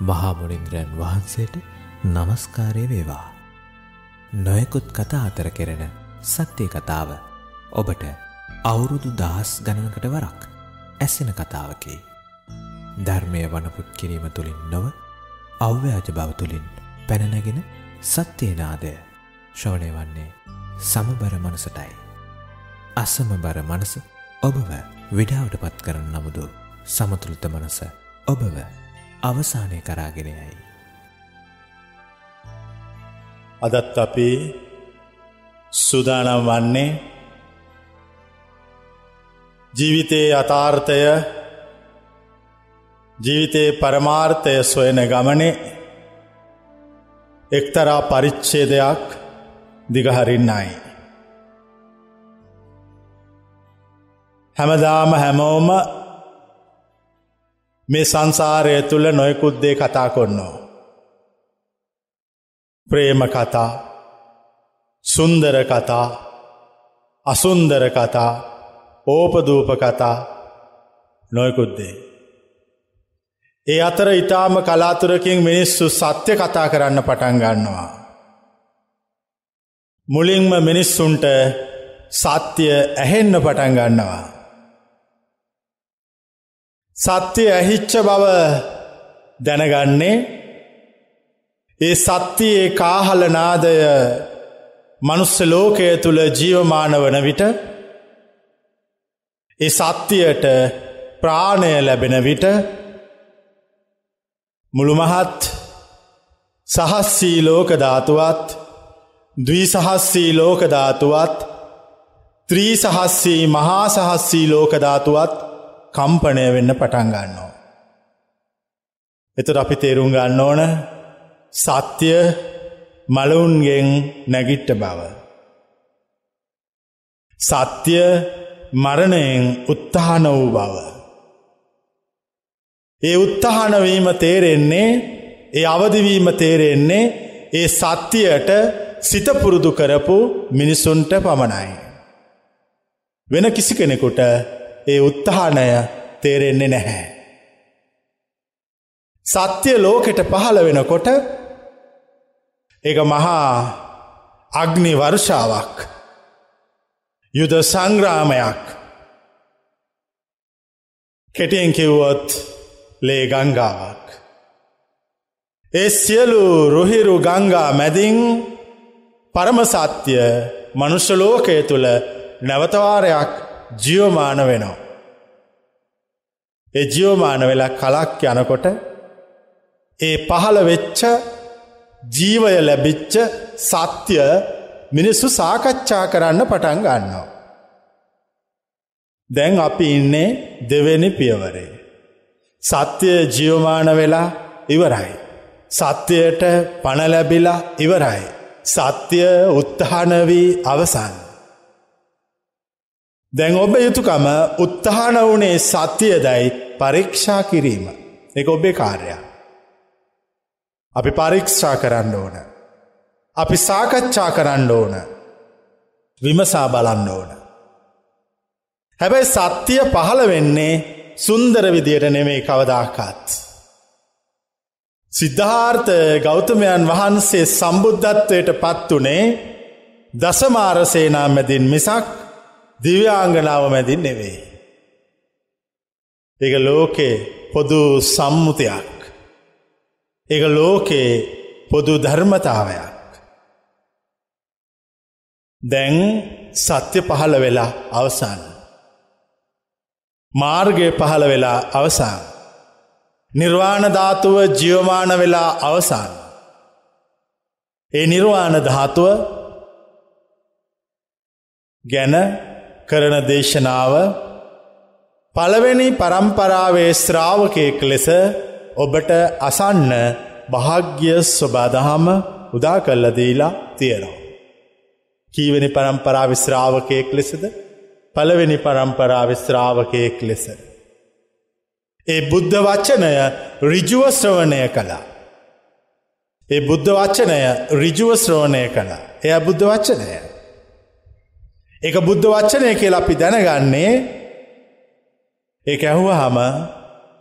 මහාමුනින්ද්‍රයන් වහන්සේට නමස්කාරය වේවා. නොයකුත් කතා අතර කෙරෙන සත්‍යය කතාව ඔබට අවුරුදු දහස් ගණනකට වරක් ඇසෙන කතාවකි. ධර්මය වනපුත් කිරීම තුළින් නොව අව්‍යාජ බව තුළින් පැනනගෙන සත්‍යයනාදය ශ්‍රවණය වන්නේ සමබර මනසටයි. අසමබර මනස ඔබව විඩාවට පත් කරන නමුදු සමතුළත මනස ඔබව අවසානය කරාගෙනයයි. අදත් අපි සුදානම් වන්නේ ජීවිතයේ අතාර්ථය ජීවිතයේ පරමාර්ථය සොයන ගමනේ එක්තරා පරිච්ඡේදයක් දිගහරින්නයි. හැමදාම හැමෝම මේ සංසාරය තුළ නොයකුද්දේ කතා කොන්නෝ. ප්‍රේම කතා සුන්දර කතා අසුන්දර කතා ඕපදූප කතා නොයකුද්දේ. ඒ අතර ඉතාම කලාතුරකින් මිනිස්සු සත්‍ය කතා කරන්න පටන් ගන්නවා. මුලින්ම මිනිස්සුන්ට සත්‍යය ඇහෙන්න පටන් ගන්නවා. සත්‍යය ඇහිච්ච බව දැනගන්නේ. ඒ සත්‍යයේ කාහලනාදය මනුස්ස ලෝකය තුළ ජීවමාන වන විට ඒ සත්‍යයට ප්‍රාණය ලැබෙන විට මුළුමහත් සහස්සී ලෝකධාතුවත් ද්වී සහස්සී ලෝකධාතුවත් ත්‍රී සහස්සී මහා සහස්සී ලෝකධාතුවත් කම්පනය වෙන්න පටන්ගන්නවා. එතුට අපි තේරුම් ගන්න ඕන සත්‍යය මලවුන්ගෙන් නැගිට්ට බව. සත්‍යය මරණයෙන් උත්තාන වූ බව. ඒ උත්තහනවීම තේරෙන්නේ ඒ අවදිවීම තේරෙන්නේ ඒ සත්‍යයට සිතපුරුදු කරපු මිනිසුන්ට පමණයි. වෙන කිසි කෙනෙකුට ඒ උත්තහානය තේරෙන්නේ නැහැ. සත්‍ය ලෝකෙට පහළ වෙනකොට එක මහා අග්නි වර්ෂාවක් යුද සංග්‍රාමයක් කෙටියෙන් කිව්වොත් ලේ ගංගාවක්. ඒ සියලු රුහිරු ගංගා මැදින් පරමසත්‍යය මනුෂ්‍යලෝකය තුළ නැවතවාරයක් ජියෝමාන වෙනවා. ඒ ජියෝමාන වෙලා කලක් යනකොට ඒ පහළ වෙච්ච ජීවය ලැබිච්ච සත්‍යය මිනිස්සු සාකච්ඡා කරන්න පටන් ගන්නවා. දැන් අපි ඉන්නේ දෙවෙනි පියවරේ. සත්‍යය ජියෝමාන වෙලා ඉවරයි. සත්‍යයට පණලැබිලා ඉවරයි. සත්‍යය උත්තහනවී අවසන්. දැන් ඔබ යුතුකම උත්තහන වනේ සත්‍යයදැයි පරීක්ෂා කිරීම එක ඔබේ කාර්යක්. අපි පරීක්ෂා කරන්න ඕන. අපි සාකච්ඡා කරන්න ඕන. විමසා බලන්න ඕන. හැබැයි සත්‍යය පහළ වෙන්නේ සුන්දර විදියට නෙමේ කවදාකාත්. සිද්ධාර්ථ ගෞතමයන් වහන්සේ සම්බුද්ධත්වයට පත්වනේ දසමාරසේනා මැදින් මිසක් දිව්‍යාංගනාව මැදින් නෙවෙයි. එක ලෝකේ පොදු සම්මුතියක්. එක ලෝකේ පොදු ධර්මතාවයක්. දැන් සත්‍ය පහළ වෙලා අවසන්. මාර්ගය පහළ වෙලා අවසාන. නිර්වාණධාතුව ජියවමාන වෙලා අවසාන. ඒ නිර්වාණ ධාතුව ගැන කරන දේශනාව පළවෙනි පරම්පරාවේ ශ්‍රාවකයෙක් ලෙස ඔබට අසන්න භාග්‍ය ස්වබාදහම උදා කල්ල දීලා තියෙනවා. කීවනි පරම්පරා විශ්‍රාවකයෙක් ලෙසද පළවෙනි පරම්පරා විශ්‍රාවකයෙක් ලෙස. ඒ බුද්ධ වච්චනය රිජුවශ්‍රවණය කළා. ඒ බුද්ධ වච්චනය රිජුවශ්‍රවණය කළා. එය බුද්ධ වච්චනය. එක බුද්ධ වච්චනය කියල අපි දැනගන්නේ ඒ ඇහුව හම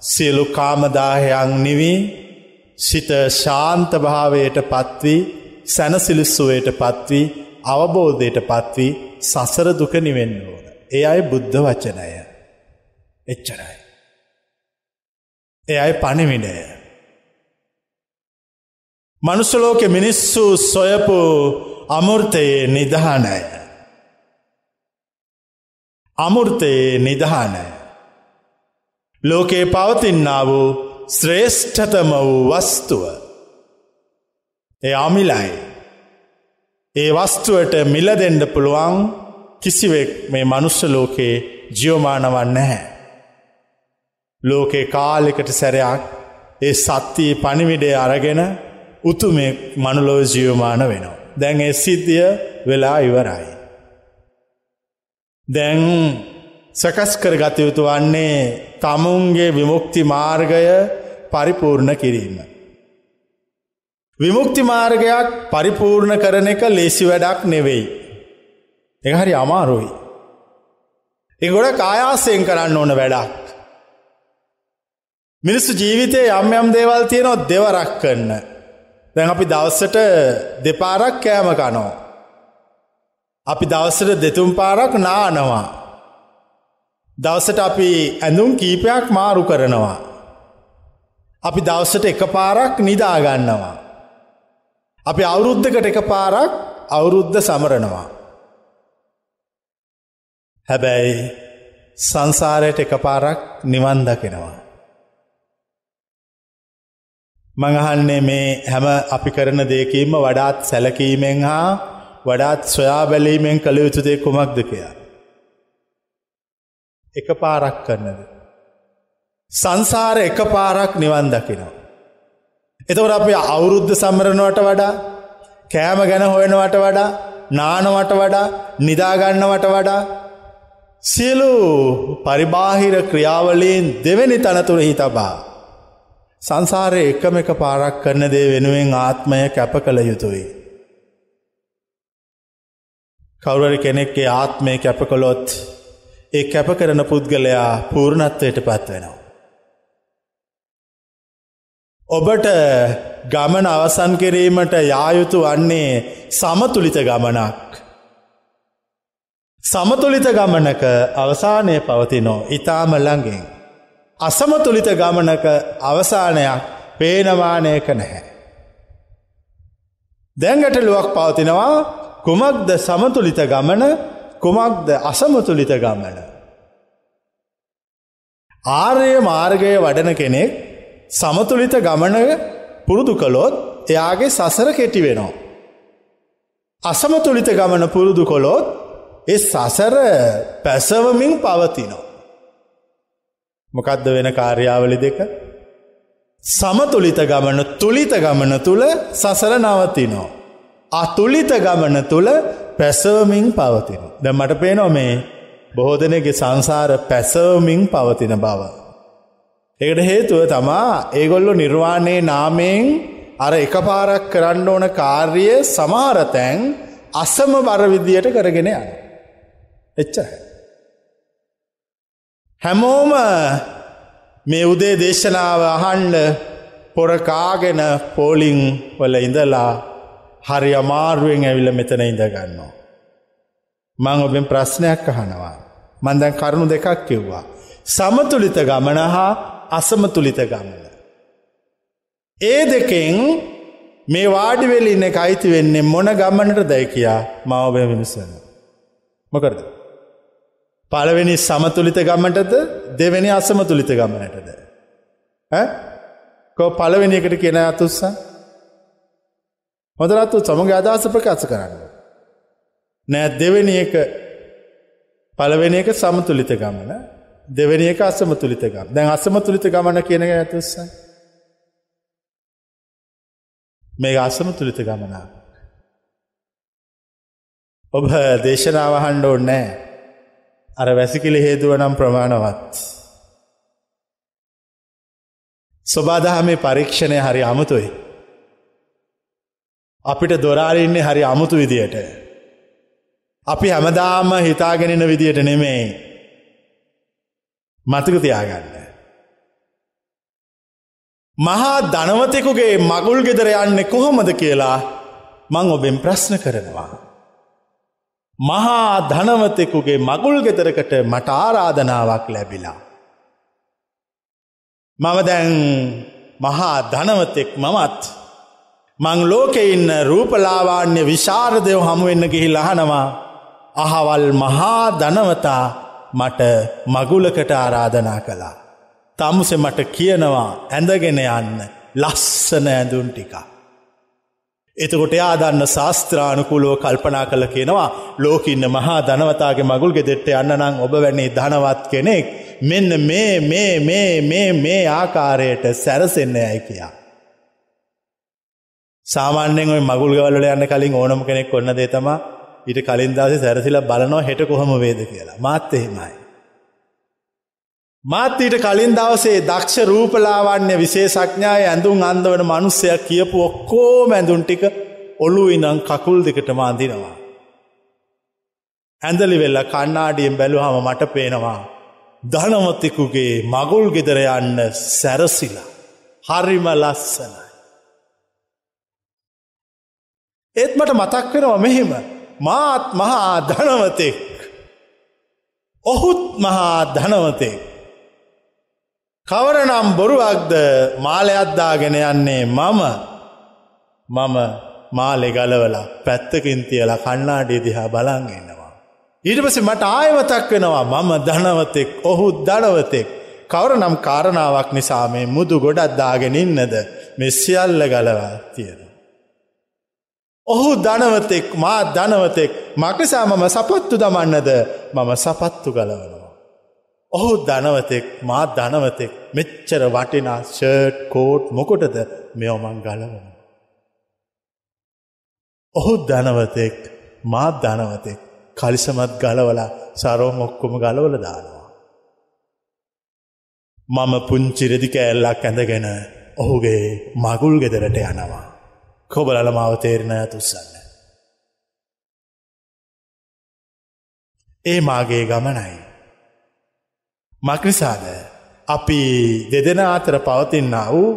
සියලු කාමදාහයන් නිවී සිත ශාන්තභාවයට පත්වී සැනසිලිස්සුවයට පත්වී අවබෝධයට පත්වී සසර දුක නිවෙන්න ඕන. ඒ අයි බුද්ධ වචනය. එච්චරයි. එය අයි පණිවිඩය. මනුස්සලෝක මිනිස්සු සොයපු අමුෘතයේ නිධානය. අමුෘතයේ නිධානය. ලෝකේ පවතින්නා වූ ශ්‍රේෂ්ඨතම වූ වස්තුව. ඒ අමිලයි. ඒ වස්තුවට මිල දෙෙන්ඩ පුළුවන් කිසිවෙක් මේ මනුෂ්‍ය ලෝකයේ ජියෝමානවන්න නැහැ. ලෝකේ කාලෙකට සැරයක් ඒ සත්තිී පණිවිඩේ අරගෙන උතුමෙක් මනුලෝ ජියෝමාන වෙනවා. දැන් ඒ සිද්ධිය වෙලා ඉවරයි. දැන් සකස් කර ගතයුතු වන්නේ තමුන්ගේ විමුක්ති මාර්ගය පරිපූර්ණ කිරීම. විමුක්ති මාර්ගයක් පරිපූර්ණ කරන එක ලේසි වැඩක් නෙවෙයි. එක හරි අමාරුයි. එගොඩ කායාසයෙන් කරන්න ඕන වැඩක්. මිනිස්සු ජීවිතය යම් යම් දේවල් තියෙනොත් දෙවරක් කන්න. දැන් අපි දවස්සට දෙපාරක් කෑම කනෝ. අපි දවසට දෙතුම් පාරක් නානවා. දවසට අපි ඇඳුම් කීපයක් මාරු කරනවා. අපි දවසට එක පාරක් නිදාගන්නවා. අපි අවුරුද්ධකට එක පාරක් අවුරුද්ධ සමරනවා. හැබැයි සංසාරයට එක පාරක් නිවන් දකිනවා. මඟහන්නේ මේ හැම අපි කරන දෙකීම වඩාත් සැලකීමෙන් හා වඩාත් සොයා බැලීමෙන් කළ යුතුදේ කුමක්ද කියයා. එක පාරක් කරන්නද. සංසාර එක පාරක් නිවන් දකිනවා. එතවට අපි අවුරුද්ධ සමරණවට වඩා කෑම ගැන හොයනවට වඩා නානවට වඩා නිදාගන්නවට වඩා සියලු පරිබාහිර ක්‍රියාවලීන් දෙවැනි තනතුර හිතබා. සංසාරය එකම එක පාරක් කරන දේ වෙනුවෙන් ආත්මය කැප කළ යුතුයි. කවුරරි කෙනෙක්ගේ ආත්මය කැප කොළොත් ඒ කැප කරන පුද්ගලයා පූර්ණත්වයට පත්වෙනවා. ඔබට ගමන අවසන් කිරීමට යායුතු වන්නේ සමතුලිත ගමනක්. සමතුලිත ගමනක අවසානය පවතිනෝ ඉතාම ළඟින්. අසමතුලිත ගමනක අවසානයක් පේනවානයක නැහැ. දැන්ගටලුවක් පවතිනවා කුමක්ද සමතුලිත ගමන කුමක්ද අසමතුලිත ගමන. ආර්ය මාර්ගය වඩන කෙනෙක් සමතුලිත ගමන පුරුදු කළොත් එයාගේ සසර කෙටි වෙනවා. අසමතුලිත ගමන පුරුදු කොළොත් ඒ සසර පැසවමින් පවතිනවා. මොකක්ද වෙන කාර්යාවලි දෙක සමතුලිත ගමන තුළිත ගමන තුළ සසර නවතිනෝ. අතුලිත ගමන තුළ පැසවමින් පවතින. ද මට පේනො මේ බොහෝදනගේ සංසාර පැසවමින් පවතින බව. එකට හේතුව තමා ඒගොල්ලො නිර්වාණය නාමයෙන් අර එක පාරක් කරන්න ඕන කාර්ය සමාරතැන් අසම බරවිදියට කරගෙන යන. එච්චයි. හැමෝම මේ උදේ දේශනාව අහන්ඩ පොරකාගෙන පෝලිං වල ඉඳලා හරි අමාරුවෙන් ඇවිල මෙතන ඉඳගන්නවා. මං ඔබෙන් ප්‍රශ්නයක් අහනවා. මන්දැන් කරුණු දෙකක් කිව්වා. සමතුලිත ගමන හා අසමතුලිත ගමන. ඒ දෙකෙන් මේ වාඩිවෙල ඉන්න අයිති වෙන්නේ මොන ගමනට දැයි කියා මවබය විමසන්න. මොකරද. පළවෙනි සමතුලිත ගමටද දෙවැනි අසමතුලිත ගමනටද. කෝ පළවෙනි එකට කියෙන අතුස්සා හොඳරත්තු සමග අදහස ප්‍රකාශ කරන්න. නෑ දෙවැනි එක පළවෙනි එක සමතුලිත ගමන දෙවැනි එක අසමතුලිත ගම් දැන් අසමතුලිත ගමන කියන ඇතුස්ස මේ අසමතුලිත ගමනා ඔබ දේශනාවහන්ඩ ඕන්නෑ අර වැසිකිලි හේතුව නම් ප්‍රමාණවත්. ස්වබාදහමේ පරීක්ෂණය හරි අමුතුයි. අපිට දොරාරින්නේ හරි අමුතු විදියට. අපි හැමදාම හිතාගෙනන විදියට නෙමේ මතක තියාගන්න. මහා ධනවතෙකුගේ මගුල් ගෙදර යන්නේ කොහොමද කියලා මං ඔබෙන් ප්‍රශ්න කරනවා. මහා ධනවතෙකුගේ මගුල් ගෙදරකට මට ආරාධනාවක් ලැබිලා. මම දැන් මහා ධනවතෙක් මමත් මං ලෝකෙ ඉන්න රූපලාවාන්‍ය විශාරදයව හමුවෙන්න ගිහිල් අහනවා අහවල් මහා ධනවතා මට මගුලකට ආරාධනා කළා. තමුසෙ මට කියනවා ඇඳගෙන යන්න ලස්සන ඇඳුන් ටිකා. එතකොට එයා දන්න ශාස්ත්‍රානුකූලෝ කල්පනා කළ කියනවා ලෝකින්න මහා ධනවතාගේ මගුල් ගෙදෙට්ට යන්න නං ඔබ වැනි ධනවත් කෙනෙක් මෙන්න මේ මේ මේ මේ මේ ආකාරයට සැරසෙන්න ඇයි කියා. සාමාන්‍යෙන් ඔය මගුල්ගවල්ල යන්න කලින් ඕනම කෙනෙක් ඔන්න දේතමා ඊට කලින් දවසේ සැරසිලා බලනවා හෙට කොහොම වේද කියලා මාත් එහෙමයි. මාත් ඊට කලින් දවසේ දක්ෂ රූපලාවන්‍ය විශේෂඥාය ඇඳුම් අන්දවන මනුස්සයක් කියපු ඔක්කෝම ඇඳුන් ටික ඔලු ඉනම් කකුල් දෙකට මාන්දිනවා. ඇඳලි වෙල්ල කන්නාඩියෙන් බැලුහම මට පේනවා. ධනමතෙකුගේ මගුල් ගෙදර යන්න සැරසිලා. හරිම ලස්සනයි. ඒත් මට මතක් වෙනවා මෙහෙම මාත් මහා ධනවතෙක්. ඔහුත් මහා ධනවතෙක්. කවරනම් බොරුවක්ද මාලයක්දාගෙන යන්නේ මම මම මාලෙ ගලවලා පැත්තකින් තියලා කන්නාඩිය දිහා බලංගන්නවා. ඊට පස මට ආයවතක් වෙනවා මම ධනවතෙක් ඔහු දනවතෙක් කවර නම් කාරණාවක් නිසා මේ මුදු ගොඩක් දාගෙන ඉන්නද මෙස්සිියල්ල ගලවා තියෙන. ඔහු ධනවතෙක් මා ධනවතෙක් මකසා මම සපත්තු දමන්නද මම සපත්තු ගලවනවා. ඔහු ධනවතෙක් මා ධනවතෙක් මෙච්චර වටිනා ෂර්ට් කෝට් මොකොටද මෙෝමන් ගලවන. ඔහු ධනවතෙක් මා ධනවතෙක් කලිසමත් ගලවලා සරෝම ඔක්කොම ගලවල දානවා. මම පුංචිරදි කෑල්ලක් ඇඳගෙන ඔහුගේ මගුල් ගෙදරට යනවා. කොබලල මාව තේරණ ඇතුස්සන්න. ඒ මාගේ ගමනයි. මක්නිසාද අපි දෙදෙන අතර පවතින්න වූ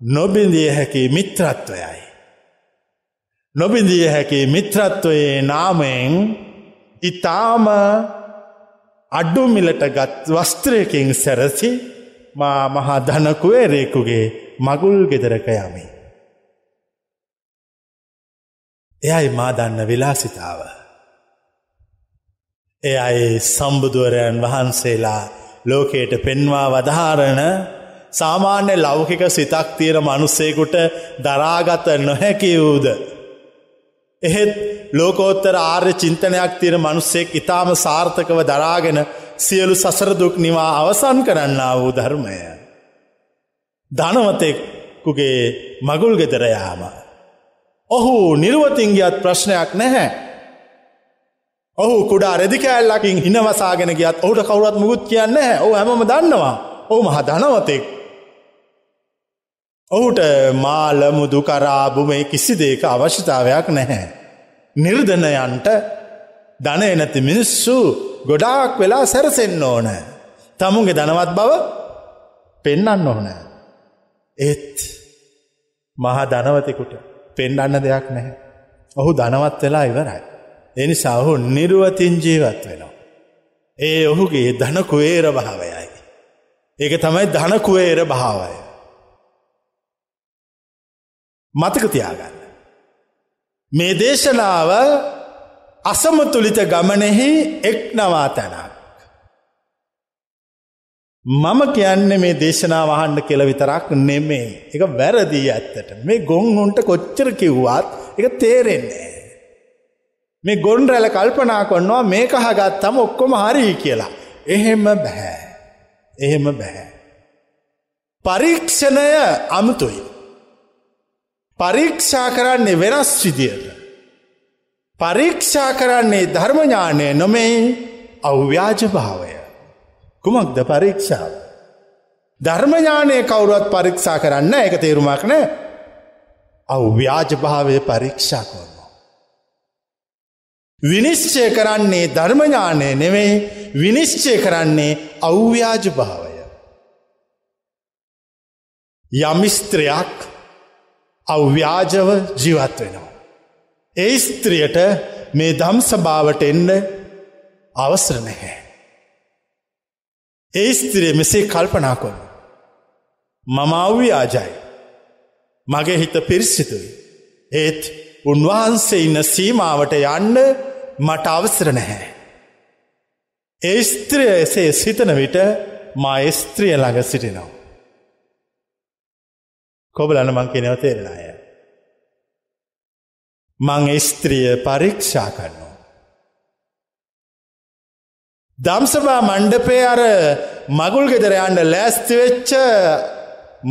නොබින්දිය හැකි මිත්‍රත්වයයි. නොබින්දිය හැකි මිත්‍රත්වයේ නාමයෙන් ඉතාම අඩ්ඩුමිලට ගත් වස්ත්‍රයකින් සැරසි මා මහා ධනකුවේරෙකුගේ මගුල් ගෙදරක යමි. එයයි මා දන්න විලාසිතාව. එය අයි සම්බුදුවරයන් වහන්සේලා ලෝකයට පෙන්වා වදහාරණ සාමාන්‍ය ලෞකික සිතක් තියෙන මනුස්සේකුට දරාගත නොහැකි වූද. එහෙත් ලෝකෝත්තර ආර්ය චින්තනයක් තියෙන මනුස්සෙක් ඉතාම සාර්ථකව දරාගෙන සියලු සසරදුක් නිවා අවසන් කරන්න වූ ධර්මය. ධනවතෙක්කුගේ මගුල් ගෙදරයාම. ඔහු නිර්වතින්ගියත් ප්‍රශ්නයක් නැහැ. ඔහු කුඩා රෙදිකෑල්ලකින් හිනවසාගෙන ගියත් ඔහුට කවුරත් මුකුත් කියන්න ඔහු හැමම දන්නවා ඔහු මහ ධනවතෙක්. ඔහුට මාලමුදු කරාබුමේ කිසි දේක අවශ්‍යතාවයක් නැහැ. නිර්ධනයන්ට ධනය නැති මිනිස්සු ගොඩාක් වෙලා සැරසෙන්න ඕන. තමුන්ගේ ධනවත් බව පෙන්නන්න ඕන. ඒත් මහා ධනවතෙකුට පෙන්ඩන්න දෙයක් නැහැ. ඔහු ධනවත් වෙලා ඉවරයි. එනිසා ඔහු නිරුවතින් ජීවත් වෙනවා. ඒ ඔහුගේ ධනකුවේර භාවයයි. ඒක තමයි ධනකුවේර භාවය. මතකතියාගන්න. මේ දේශනාව අසමතුලිත ගමනෙහි එක් නවා තැනක්. මම කියන්න මේ දේශනාවහන්ඩ කෙල විතරක් නෙමේ එක වැරදිී ඇත්තට මේ ගොංහුන්ට කොච්චර කිව්වත් එක තේරෙන්නේ. මේ ගොන් රැල කල්පනා කොන්නවා මේ කහගත්තම ඔක්කොම හරි කියලා. එහෙම බැහැ. එහෙම බැහැ. පරීක්ෂණය අමුතුයි. පරීක්ෂා කරන්නේ වෙනස් විදියට. පරීක්ෂා කරන්නේ ධර්මඥානය නොමෙයි අව්‍යාජ භාවය. කුමක්ද පරීක්ෂාව. ධර්මඥානය කවුරුවත් පරීක්ෂා කරන්න එක තේරුමක් නෑ අව්‍යාජ භාවය පරීක්ෂා කරන. විනිශ්චය කරන්නේ ධර්මඥානය නෙවෙයි විනිශ්චය කරන්නේ අව්‍යාජ භාවය. යමිස්ත්‍රයක් අව්‍යාජව ජීවත් වෙනවා. ඒ ස්ත්‍රියට මේ දම් සභාවට එන්න අවසර නැහැ. ඒ ස්ත්‍රිය මෙසේ කල්පනා කොන්න. මම අව්‍යාජයි. මගේ හිත පිරිසිතුයි. ඒත් උන්වහන්සේ ඉන්න සීමාවට යන්න මට අවසර නැහැ. ඒ ස්ත්‍රිය එසේ සිතන විට මා ස්ත්‍රිය ළඟ සිටිනවා. කොබලන මං කෙනව තේරෙන අය. මං ස්ත්‍රිය පරීක්ෂා කරනවා. දම්සභා මණ්ඩපේ අර මගුල් ගෙදර යන්න ලෑස්තිවෙච්ච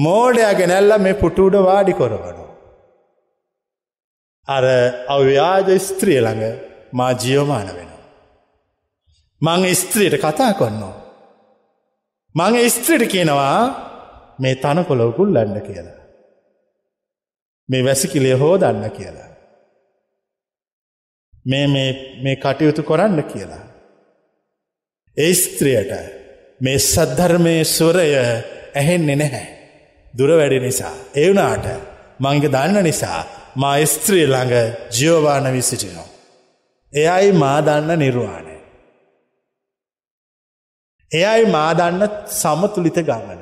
මෝඩයා ගෙනැල්ල මේ පුටුඩ වාඩි කොරවනු. අර අව්‍යාජ ස්ත්‍රිය ළඟ මා ජියෝමාන වෙනවා. මං ස්ත්‍රියට කතා කොන්නවා. මං ස්ත්‍රිට කියනවා මේ තනකොලොකුල් ලන්න කියලා. මේ වැසිකිලිය හෝදන්න කියලා. මේ මේ කටයුතු කොරන්න කියලා. ඒ ස්ත්‍රියට මේ සද්ධර්මය ස්වරය ඇහෙන්නේ නැහැ. දුර වැඩි නිසා. එවුනාට මංග දන්න නිසා මා ස්ත්‍රිය ළඟ ජියෝවාන විසිටිනෝ. එයයි මා දන්න නිර්වාණය. එයයි මා දන්න සමතුලිත ගමන.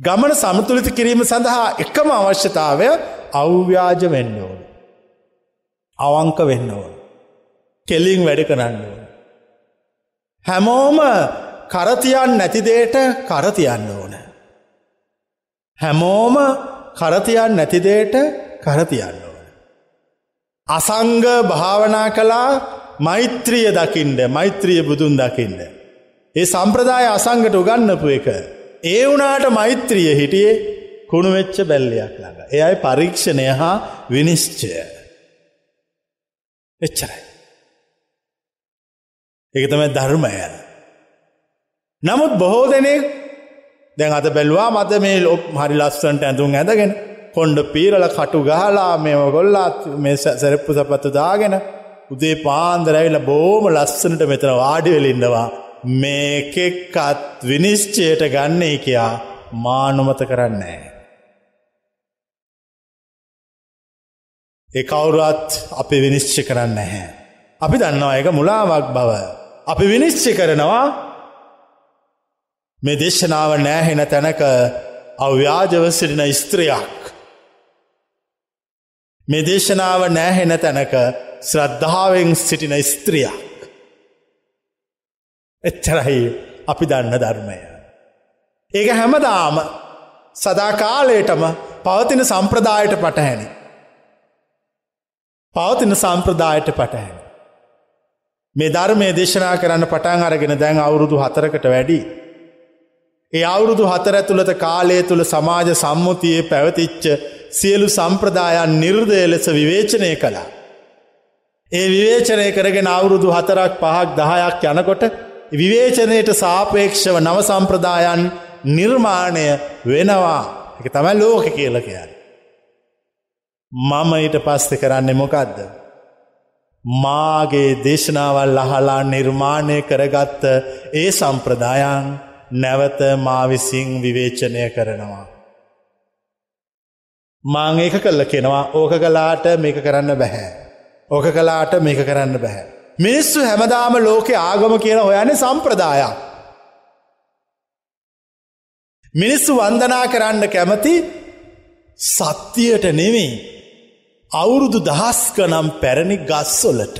ගමන සමතුලිත කිරීම සඳහා එකම අවශ්‍යතාවය අව්‍යාජ වෙන්න ඕන. අවංක වෙන්න ඕන. කෙලින් වැඩ කරන්න ඕන. හැමෝම කරතියන් නැතිදේට කරතියන්න ඕන. හැමෝම කරතියන් නැතිදේට කරතියන්න ඕන. අසංග භාවනා කලා මෛත්‍රිය දකිින්ට මෛත්‍රිය බුදුන් දකිින්ට. ඒ සම්ප්‍රදාය අසංගට උගන්නපු එක ඒ වනාට මෛත්‍රිය හිටියේ කුණුවෙච්ච බැල්ලයක් ළඟ. එයයි පරීක්ෂණය හා විනිශ්චය. එච්චරයි. එක තමයි ධර්මය. නමුත් බොහෝ දෙනෙක් දැන් අත බැල්වා මත මේ ලොප් හරි ලස්සන්ට ඇඳුම් ඇඳගෙන කොන්්ඩ පීරල කටු ගහලා මෙම ගොල්ලාත් මේ සැරප්පු සපත්තු දාගෙන උදේ පාන්දරැවිල බෝම ලස්සනට මෙතන වාඩිවෙලින්නවා මේකෙක්කත් විනිශ්චයට ගන්නේ කියා මානුමත කරන්නේ. ඒ කවුරුවත් අපි විනිශ්චි කරන්න නැහැ. අපි දන්නවා එක මුලාවක් බව. අපි විනිශ්චි කරනවා මේ දේශනාව නෑහෙන තැනක අව්‍යාජව සිටින ස්ත්‍රියක්. මේ දේශනාව නෑහෙන තැනක ශ්‍රද්ධාවෙන් සිටින ස්ත්‍රියක්. එච්චරයි අපි දන්න ධර්මය. ඒක හැමදාම සදාකාලයටම පවතින සම්ප්‍රදායට පටහැනි. පවතින සම්ප්‍රදායට පටහැනි. මේ ධර්මය දේශනා කරන්න පටන් අරගෙන දැන් අවුරුදු හතරකට වැඩි. ඒ අවුරුදු හතර ඇතුළත කාලය තුළ සමාජ සම්මුතියේ පැවතිච්ච සියලු සම්ප්‍රදායන් නිර්දය ලෙස විවේචනය කළා. ඒ විවේචනය කරගෙන අවුරුදු හතරක් පහක් දහයක් යනකොට විවේචනයට සාපේක්ෂව නව සම්ප්‍රදායන් නිර්මාණය වෙනවා එක තමයි ලෝක කියල කියන්න. මම ඊට පස්ස කරන්නේ මොකක්ද. මාගේ දේශනාවල් අහලා නිර්මාණය කරගත්ත ඒ සම්ප්‍රදායන් නැවත මාවිසිං විවේචනය කරනවා. මාං ඒක කල්ල කෙනවා ඕක කලාට මේක කරන්න බැහැ. ඕක කලාට මේක කරන්න බැහැ. මිනිස්සු හැමදාම ලෝකෙ ආගම කියන හොයන්නේ සම්ප්‍රදායක්. මිනිස්සු වන්දනා කරන්න කැමති සත්‍යයට නෙවෙයි අවුරුදු දහස්ක නම් පැරණි ගස්සොලට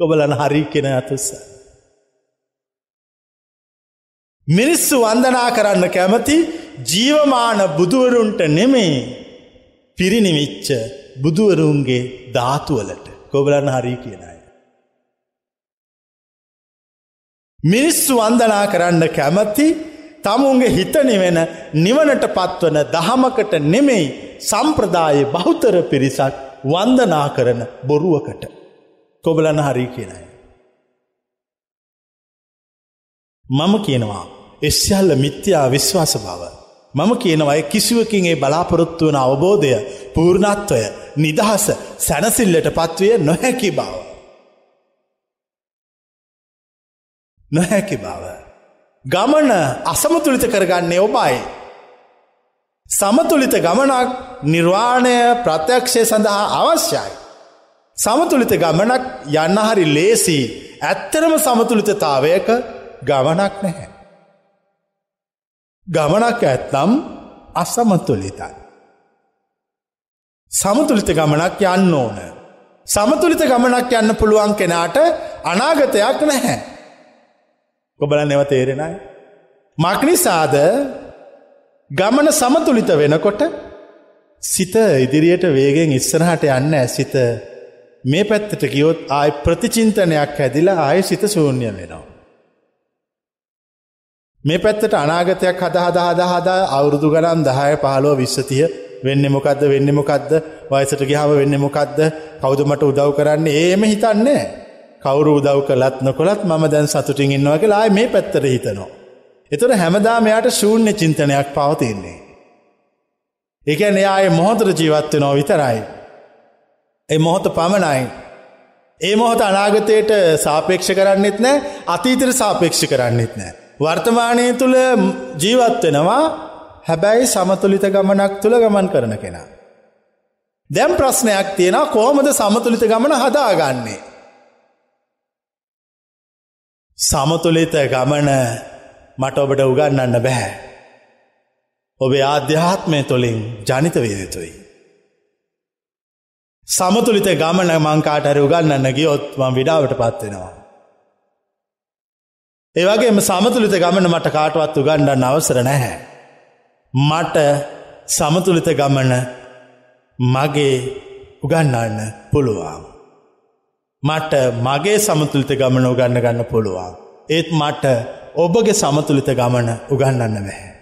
කොබලන හරි කෙන අතුස. මිනිස්සු වන්දනා කරන්න කැමති ජීවමාන බුදුවරුන්ට නෙමෙයි පිරිනිවිච්ච බුදුවරුන්ගේ ධාතුවලට. කොබලන්න හරි කියනයි. මිනිස්සු වන්දනා කරන්න කැමති තමුන්ගේ හිතනිවෙන නිවනට පත්වන දහමකට නෙමෙයි සම්ප්‍රදාය බෞතර පිරිසක් වන්දනා කරන බොරුවකට. කොබලන්න හරි කියනයි. මම කියනවා එස්්‍යල්ල මිත්‍යා විශ්වාස බව. මම කියනවයි කිසිවකින් ඒ බලාපොරොත්තු වන අවබෝධය පූර්ණත්වය නිදහස සැනසිල්ලට පත්වය නොහැකි බව. නොහැකි බව. ගමන අසමතුලිත කරගන්නේ ඔබයි. සමතුලිත ගමනක් නිර්වාණය ප්‍රත්‍යක්ෂය සඳහා අවශ්‍යයි. සමතුලිත ගමනක් යන්න හරි ලේසි ඇත්තරම සමතුලිතතාවයක ගමනක් නැහැ. ගමනක් ඇත්නම් අසමතුලිතයි. සමතුලිත ගමනක් යන්න ඕන. සමතුලිත ගමනක් යන්න පුළුවන් කෙනාට අනාගතයක් නැහැ. ඔබල නැව තේරෙනයි. මක්නිසාද ගමන සමතුලිත වෙනකොට සිත ඉදිරියට වේගෙන් ඉස්සරහට යන්න ඇසිත මේ පැත්තට ගියොත් ආය ප්‍රතිචින්තනයක් හැදිලා ආය සිත සූන්‍ය වෙනවා. මේ පැත්තට අනාගතයක් හදහද හදහදා අවුරුදු ගනම් දහය පහලෝ විශ්සතිය වෙන්න මොකක්ද වෙන්න මොකක්ද වයසට ගිහාම වෙන්න මොකක්ද කෞුදුමට උදව් කරන්න ඒම හිතන්නේ. කවුරු උදව් කලත් නොකොළත් මම දැන් සතුටින් ඉන්නවා කියලායි මේ පැත්තර හිතනවා. එතුර හැමදා මෙයාට ශූන්‍ය චින්තනයක් පවතින්නේ. එකැන එයාය මොහොතර ජීවත්ව නෝ විතරයි. ඒ මොහොත පමණයි. ඒ මොහොත අනාගතයට සාපේක්ෂ කරන්නෙත් නෑ අතීතර සාපේක්ෂ කරන්නෙත් නෑ. වර්තමානය තුළ ජීවත් වෙනවා හැබැයි සමතුලිත ගමනක් තුළ ගමන් කරන කෙනා. දැම් ප්‍රශ්නයක් තියෙන කෝමද සමතුලිත ගමන හදාගන්නේ. සමතුලිත ගමන මට ඔබට උගන්නන්න බැහැ. ඔබේ ආධ්‍යාත්මය තුළින් ජනිත වේදතුයි. සමතුලිත ගමන මංකාටර උගන්නන්න ගියොත් මං විඩාවට පත්වෙනවා. ඒවගේම සමතුලිත ගමන මට කාටවත් උගණ්ඩන්න අවසර නැහැ. මට සමතුලිත ගමන මගේ උගන්නන්න පුළුවන්. මට මගේ සමතුලිත ගමන උගන්න ගන්න පුළුවන්. ඒත් මට ඔබගේ සමතුලිත ගමන උගන්නන්න නැහැ.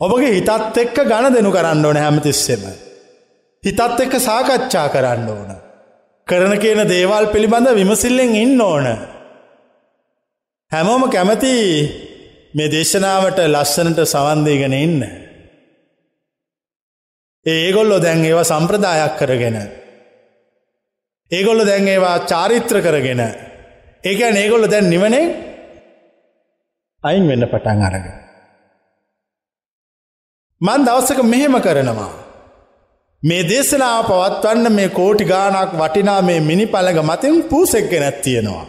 ඔබගේ හිතත් එක්ක ගණ දෙනු කරන්න ඕන හැමතිස්සෙම. හිතත් එක්ක සාකච්ඡා කරන්න ඕන. කරන කියන දේවල් පිළිබඳ විමසිල්ලෙන් ඉන්න ඕන. හැමෝම කැමති මේ දේශනාවට ලස්සනට සවන්දීගෙන ඉන්න. ඒගොල්ලො දැන් ඒවා සම්ප්‍රදායක් කරගෙන. ඒගොල්ලො දැන් ඒවා චාරිත්‍ර කරගෙන. ඒකැන් ඒගොල්ලො දැන් නිවනේ අයින් වෙන්න පටන් අරග. මන් දවසක මෙහෙම කරනවා. මේ දේශනාව පවත්වන්න මේ කෝටි ගානක් වටිනා මේ මිනි පළඟ මතින් පූසෙක්ක නැත්තියෙනවා.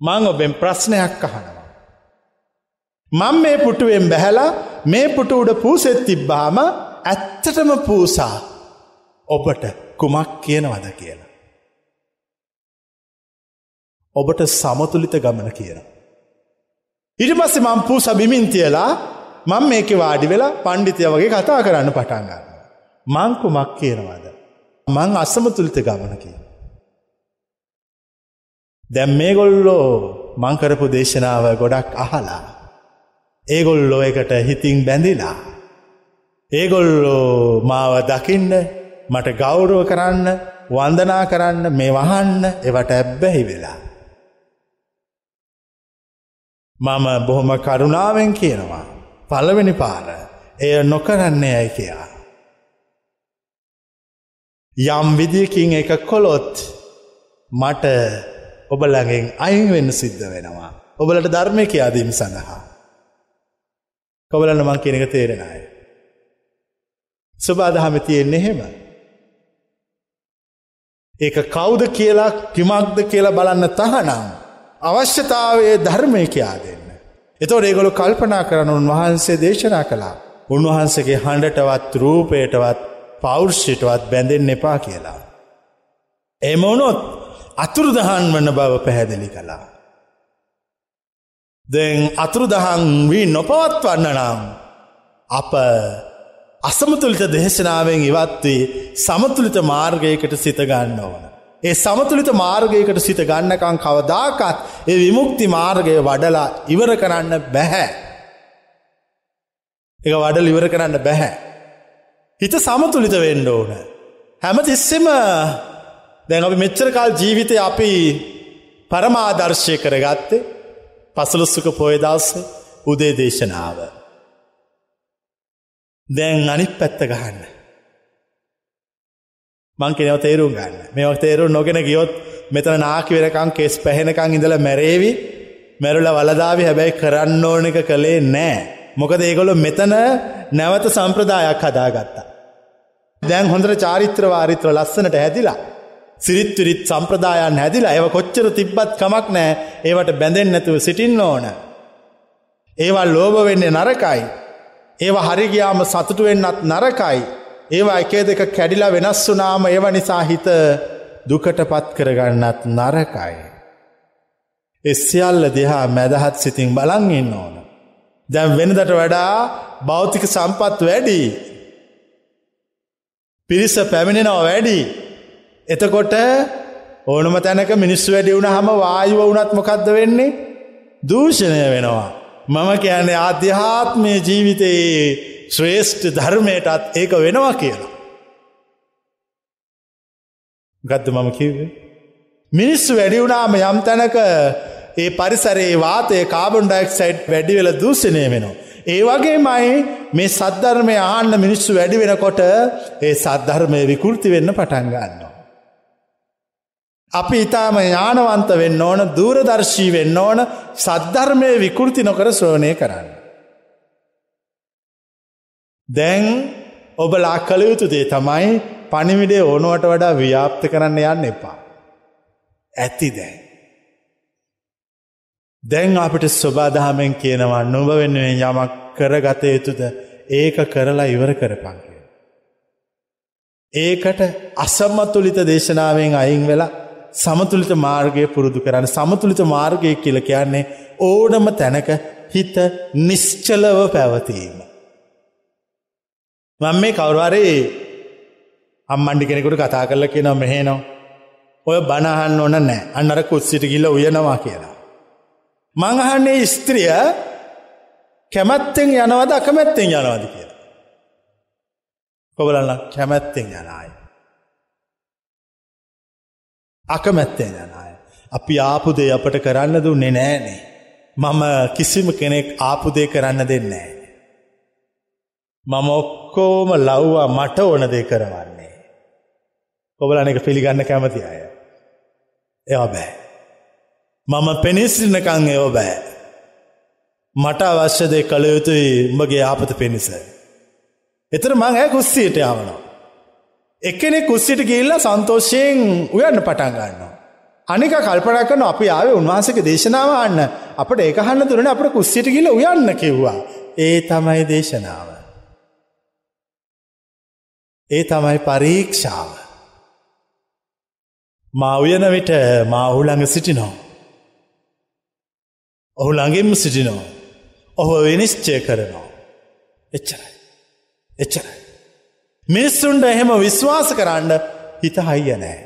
මං ඔබෙන් ප්‍රශ්නයක් අහනවා. මං මේ පුටුවෙන් බැහැලා මේ පුට උඩ පූසෙත් තිබ්බාම ඇත්තටම පූසා ඔබට කුමක් කියනවද කියලා. ඔබට සමතුලිත ගමන කියන. ඉට පස්සේ මං පූ සබිමින් තියලා මං මේක වාඩි වෙලා පණ්ඩිතය වගේ කතා කරන්න පටන්ගන්න. මංකුමක් කියනවාද. මං අසමතුලිත ගමන කියන. දැම් මේ ගොල්ලෝ මංකරපු දේශනාව ගොඩක් අහලා. ඒගොල්ලෝ එකට හිතින් බැඳිලා. ඒගොල්ලෝ මාව දකින්න මට ගෞරුව කරන්න වන්දනා කරන්න මේ වහන්න එවට ඇබ්බැහි වෙලා. මම බොහොම කරුණාවෙන් කියනවා. පළවෙනි පාර එය නොකරන්නේ ඇයි කියා. යම් විදිකින් එක කොළොත් මට ඔබලගෙන් අයින් වෙන්න සිද්ධ වෙනවා. ඔබලට ධර්මය කියාදීම සඳහා. කොබලන්න මං කෙනෙක තේරෙන අය. ස්වබාදහම තියෙන්නේ එහෙම. ඒක කෞුද කියලා කිමක්ද කියලා බලන්න තහනම්. අවශ්‍යතාවයේ ධර්මය කියා දෙන්න. එතෝ ඒගොලු කල්පනා කරන උන්වහන්සේ දේශනා කළා. උන්වහන්සගේ හඬටවත් රූපයටවත් පෞර්ෂිටවත් බැඳෙන් එපා කියලා. එමවනොත් අතුරුදහන් වන බව පැහැදිලි කළා. දැන් අතුරුදහන් වී නොපවත්වන්න නම් අප අසමතුලිත දේශනාවෙන් ඉවත්වී සමතුලිත මාර්ගයකට සිතගන්න ඕන. ඒ සමතුලිත මාර්ගයකට සිත ගන්නකං කවදාකත් ඒ විමුක්ති මාර්ගය වඩලා ඉවර කරන්න බැහැ. එක වඩල් ඉවර කරන්න බැහැ. හිත සමතුලිත වෙන්න ඕන. හැම තිස්සෙම දැන් අපි මෙච්චර කාල් ජීවිතය අපි පරමාදර්ශය කරගත්තේ පසලොස්සුක පොයදස්සේ උදේ දේශනාව. දැන් අනිත් පැත්ත ගහන්න. මං කෙනව තේරුම් ගන්න මේව තේරු නොගෙන ගියොත් මෙතන නාකි වෙනකං කෙස් පැහෙනකං ඉඳල මැරේවි මැරුල වලදාවි හැබැයි කරන්න ඕන එක කළේ නෑ. මොකද ඒගොලො මෙතන නැවත සම්ප්‍රදායක් හදාගත්තා. දැන් හොඳර චාරිත්‍ර වාරිත්‍ර ලස්සනට හැදිලා. සිරිත්තුරිත් සම්ප්‍රදායන් හැදිලා ඒව කොච්චර තිබ්බත් කමක් නෑ ඒවට බැඳෙන් නැතුව සිටින්න ඕන. ඒවා ලෝබ වෙන්නේ නරකයි. ඒවා හරිගියාම සතුටු වෙන්නත් නරකයි. ඒවා එකේ දෙක කැඩිලා වෙනස් වුනාම ඒව නිසා හිත දුකට පත් කරගන්නත් නරකයි. එස්සියල්ල දෙහා මැදහත් සිතින් බලන් ඉන්න ඕන. දැම් වෙනදට වඩා භෞතික සම්පත් වැඩි. පිරිස පැමිණෙනව වැඩි. එතකොට ඕනම තැනක මිනිස්සු වැඩි වුණ හම වායුව වනත් මොකක්ද වෙන්නේ දූෂණය වෙනවා. මම කියන්නේ ආධ්‍යාත්මය ජීවිතයේ ශ්‍රේෂ්ඨ ධර්මයටත් ඒක වෙනවා කියලා. ගත්ද මම කිව්වේ. මිනිස්සු වැඩි වුණාම යම් තැනක ඒ පරිසරේ වාතය කාබොන් ඩයික්සයිඩ් වැඩි වෙල දූෂණය වෙනවා. ඒ වගේ මයි මේ සද්ධර්මය ආන්න මිනිස්සු වැඩි වෙනකොට ඒ සද්ධර්මය විකෘති වෙන්න පටන්ගන්නවා. අපි ඉතාම ඥානවන්ත වෙන්න ඕන දූරදර්ශී වෙන්න ඕන සද්ධර්මය විකෘති නොකර ශ්‍රෝණය කරන්න. දැන් ඔබලා කළ යුතු දේ තමයි පනිවිඩේ ඕනුවට වඩා ව්‍යාප්ත කරන්න යන්න එපා. ඇති දැන්. දැන් අපිට ස්වබාදහමෙන් කියනවා නොබ වෙනුවෙන් යමක් කරගත යුතුද ඒක කරලා ඉවර කරපන් කිය. ඒකට අසම්මතුලිත දේශනාවෙන් අයින් වෙලා සමතුලිත මාර්ගය පුරුදු කරන්න සමතුලිත මාර්ගය කියල කියන්නේ ඕනම තැනක හිත නිශ්චලව පැවතීම. මං මේ කවුරවාරේ අම්මණ්ඩි කෙනෙකුට කතා කරල කියන මෙහේනවා. ඔය බණහන්න ඕන නෑ අන්නර කුත්සිට ගිල්ල උයනවා කියලා. මංහන්නේ ස්ත්‍රිය කැමැත්තෙන් යනවද අකමැත්තෙන් යනවාද කියලා. කොබලන්න කැමැත්තෙන් යනයි. අකමැත්තේ යන අය. අපි ආපුදේ අපට කරන්න දුන්නේ නෑනේ. මම කිසිම කෙනෙක් ආපුදේ කරන්න දෙන්නේ. මම ඔක්කෝම ලව්වා මට ඕන දේ කරවන්නේ. ඔබලන එක පිළිගන්න කැමති අය. එය බෑ. මම පෙනිස්රිනකං එෝ බෑ. මට අවශ්‍යදය කළ යුතුයි උඹගේ ආපත පිණිස. එතර මං ඇ කුස්සියට යවනවා. එකනෙ කුස්සිට ගිල්ල සන්තෝෂයෙන් උයන්න පටන් ගන්නවා. අනික කල්පන කරන අපි ආව උන්වහන්සක දේශනාව අන්න අපට ඒකහන්න තුරන අපට කුස්සිට ගිල උයන්න කිව්වා. ඒ තමයි දේශනාව. ඒ තමයි පරීක්ෂාව. මා උයන විට මාහු ළඟ සිටිනෝ. ඔහු ළඟින්ම සිටිනෝ. ඔහු විනිශ්චය කරනවා. එච්චරයි. එච්චරයි. මිනිස්සුන්ට එහෙම විශ්වාස කරන්න හිත හයිය නෑ.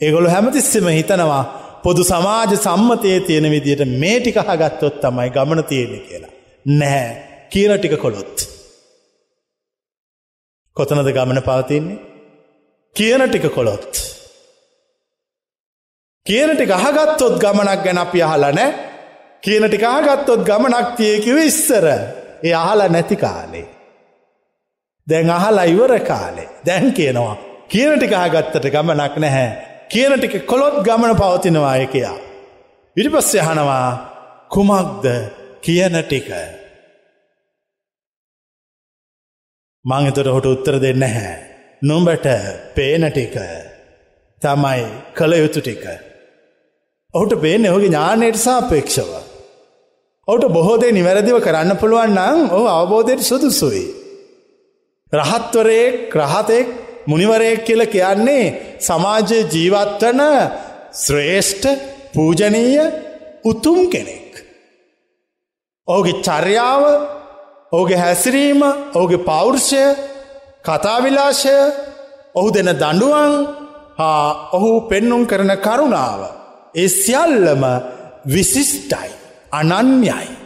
ඒගොලු හැමතිස්සෙම හිතනවා පොදු සමාජ සම්මතය තියෙන විදියට මේ ටික හගත්තොත් තමයි ගමන තියෙන කියලා. නැහැ කියන ටික කොළොත්. කොතනද ගමන පවතින්නේ. කියන ටික කොළොත්. කියන ටික අහගත්තොත් ගමනක් ගැන අපි අහලා නෑ කියන ටික අහගත්තොත් ගමනක් තියකිව ඉස්සර ඒ අහලා නැති කාලේ. දැන් අහලා ඉවර කාලේ දැන් කියනවා කියන ටික අහගත්තට ගමනක් නැහැ කියන ටික කොළොත් ගමන පවතිනවා එකයා. ඉරිපස්ස යහනවා කුමක්ද කියන ටික. මංගතොට හොට උත්තර දෙන්න හැ. නොඹට පේන ටික තමයි කළ යුතු ටික. ඔහුට පේන ඔහුගේ ඥානයට සාපේක්ෂව. ඔහුට බොහෝදේ නිවැරදිව කරන්න පුළුවන් නම් ඔහු අවබෝධයට සුදුසුයි. රහත්වරයෙක් රහතෙක් මුනිවරයෙක් කියල කියන්නේ සමාජය ජීවත්වන ශ්‍රේෂ්ඨ පූජනීය උතුම් කෙනෙක්. ඔහුගේ චර්යාව ඔහුගේ හැසිරීම ඔහුගේ පෞර්ෂය කතාවිලාශය ඔහු දෙන දඩුවන් හා ඔහු පෙන්නුම් කරන කරුණාව. ඒ සියල්ලම විසිස්ටයි අනන්‍යයි.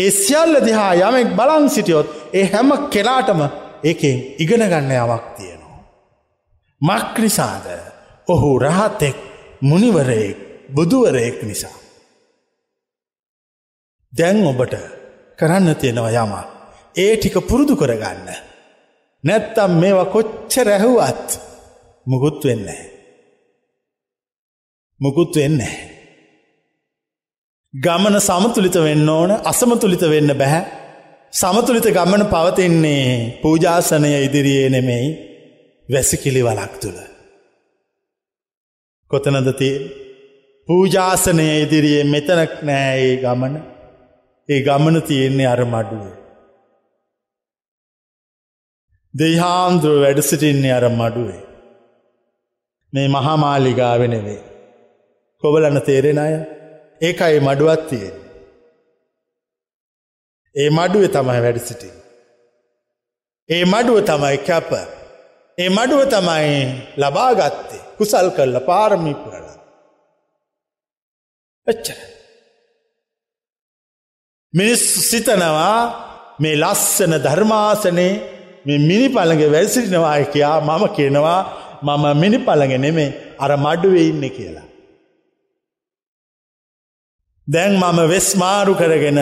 ඒ සියල්ල දිහා යමෙක් බලන් සිටියොත් ඒ හැම කෙලාටම ඒකෙන් ඉගෙනගන්න යමක් තියෙනවා. මක්නිසාද ඔහු රහතෙක් මුනිවරයෙක් බුදුවරයෙක් නිසා. දැන් ඔබට කරන්න තියෙනවා යම ඒ ටික පුරුදු කරගන්න. නැත්තම් මේවා කොච්ච රැහුවත් මුකුත් වෙන්නේ. මුකුත් වෙන්නේ. ගමන සමතුලිත වෙන්න ඕන අසමතුලිත වෙන්න බැහැ. සමතුලිත ගමන පවතින්නේ පූජාසනය ඉදිරියේ නෙමෙයි වැසිකිලි වලක් තුළ. කොතනද තිය පූජාසනය ඉදිරියේ මෙතනක් නෑ ඒ ගමන ඒ ගමන තියෙන්නේ අර මඩුවේ. දෙහාන්දුරුව වැඩ සිටින්නේ අර මඩුවේ. මේ මහාමාලිගාවෙනෙවේ. කොබලන්න තේරෙන අය ඒකයි මඩුවත් තියෙන්. ඒ මඩුව තමයි වැඩ සිටි. ඒ මඩුව තමයි කැප. ඒ මඩුව තමයි ලබාගත්තේ කුසල් කරල පාරමිපුරල. එච්චර. මිනිස් සිතනවා මේ ලස්සන ධර්මාසනේ මේ මිනි පළඟ වැල්සිටිනවාය කියා මම කියනවා මම මිනි පළඟ නෙමේ අර මඩුවේ ඉන්න කියලා. දැන් මම වෙස් මාරු කරගෙන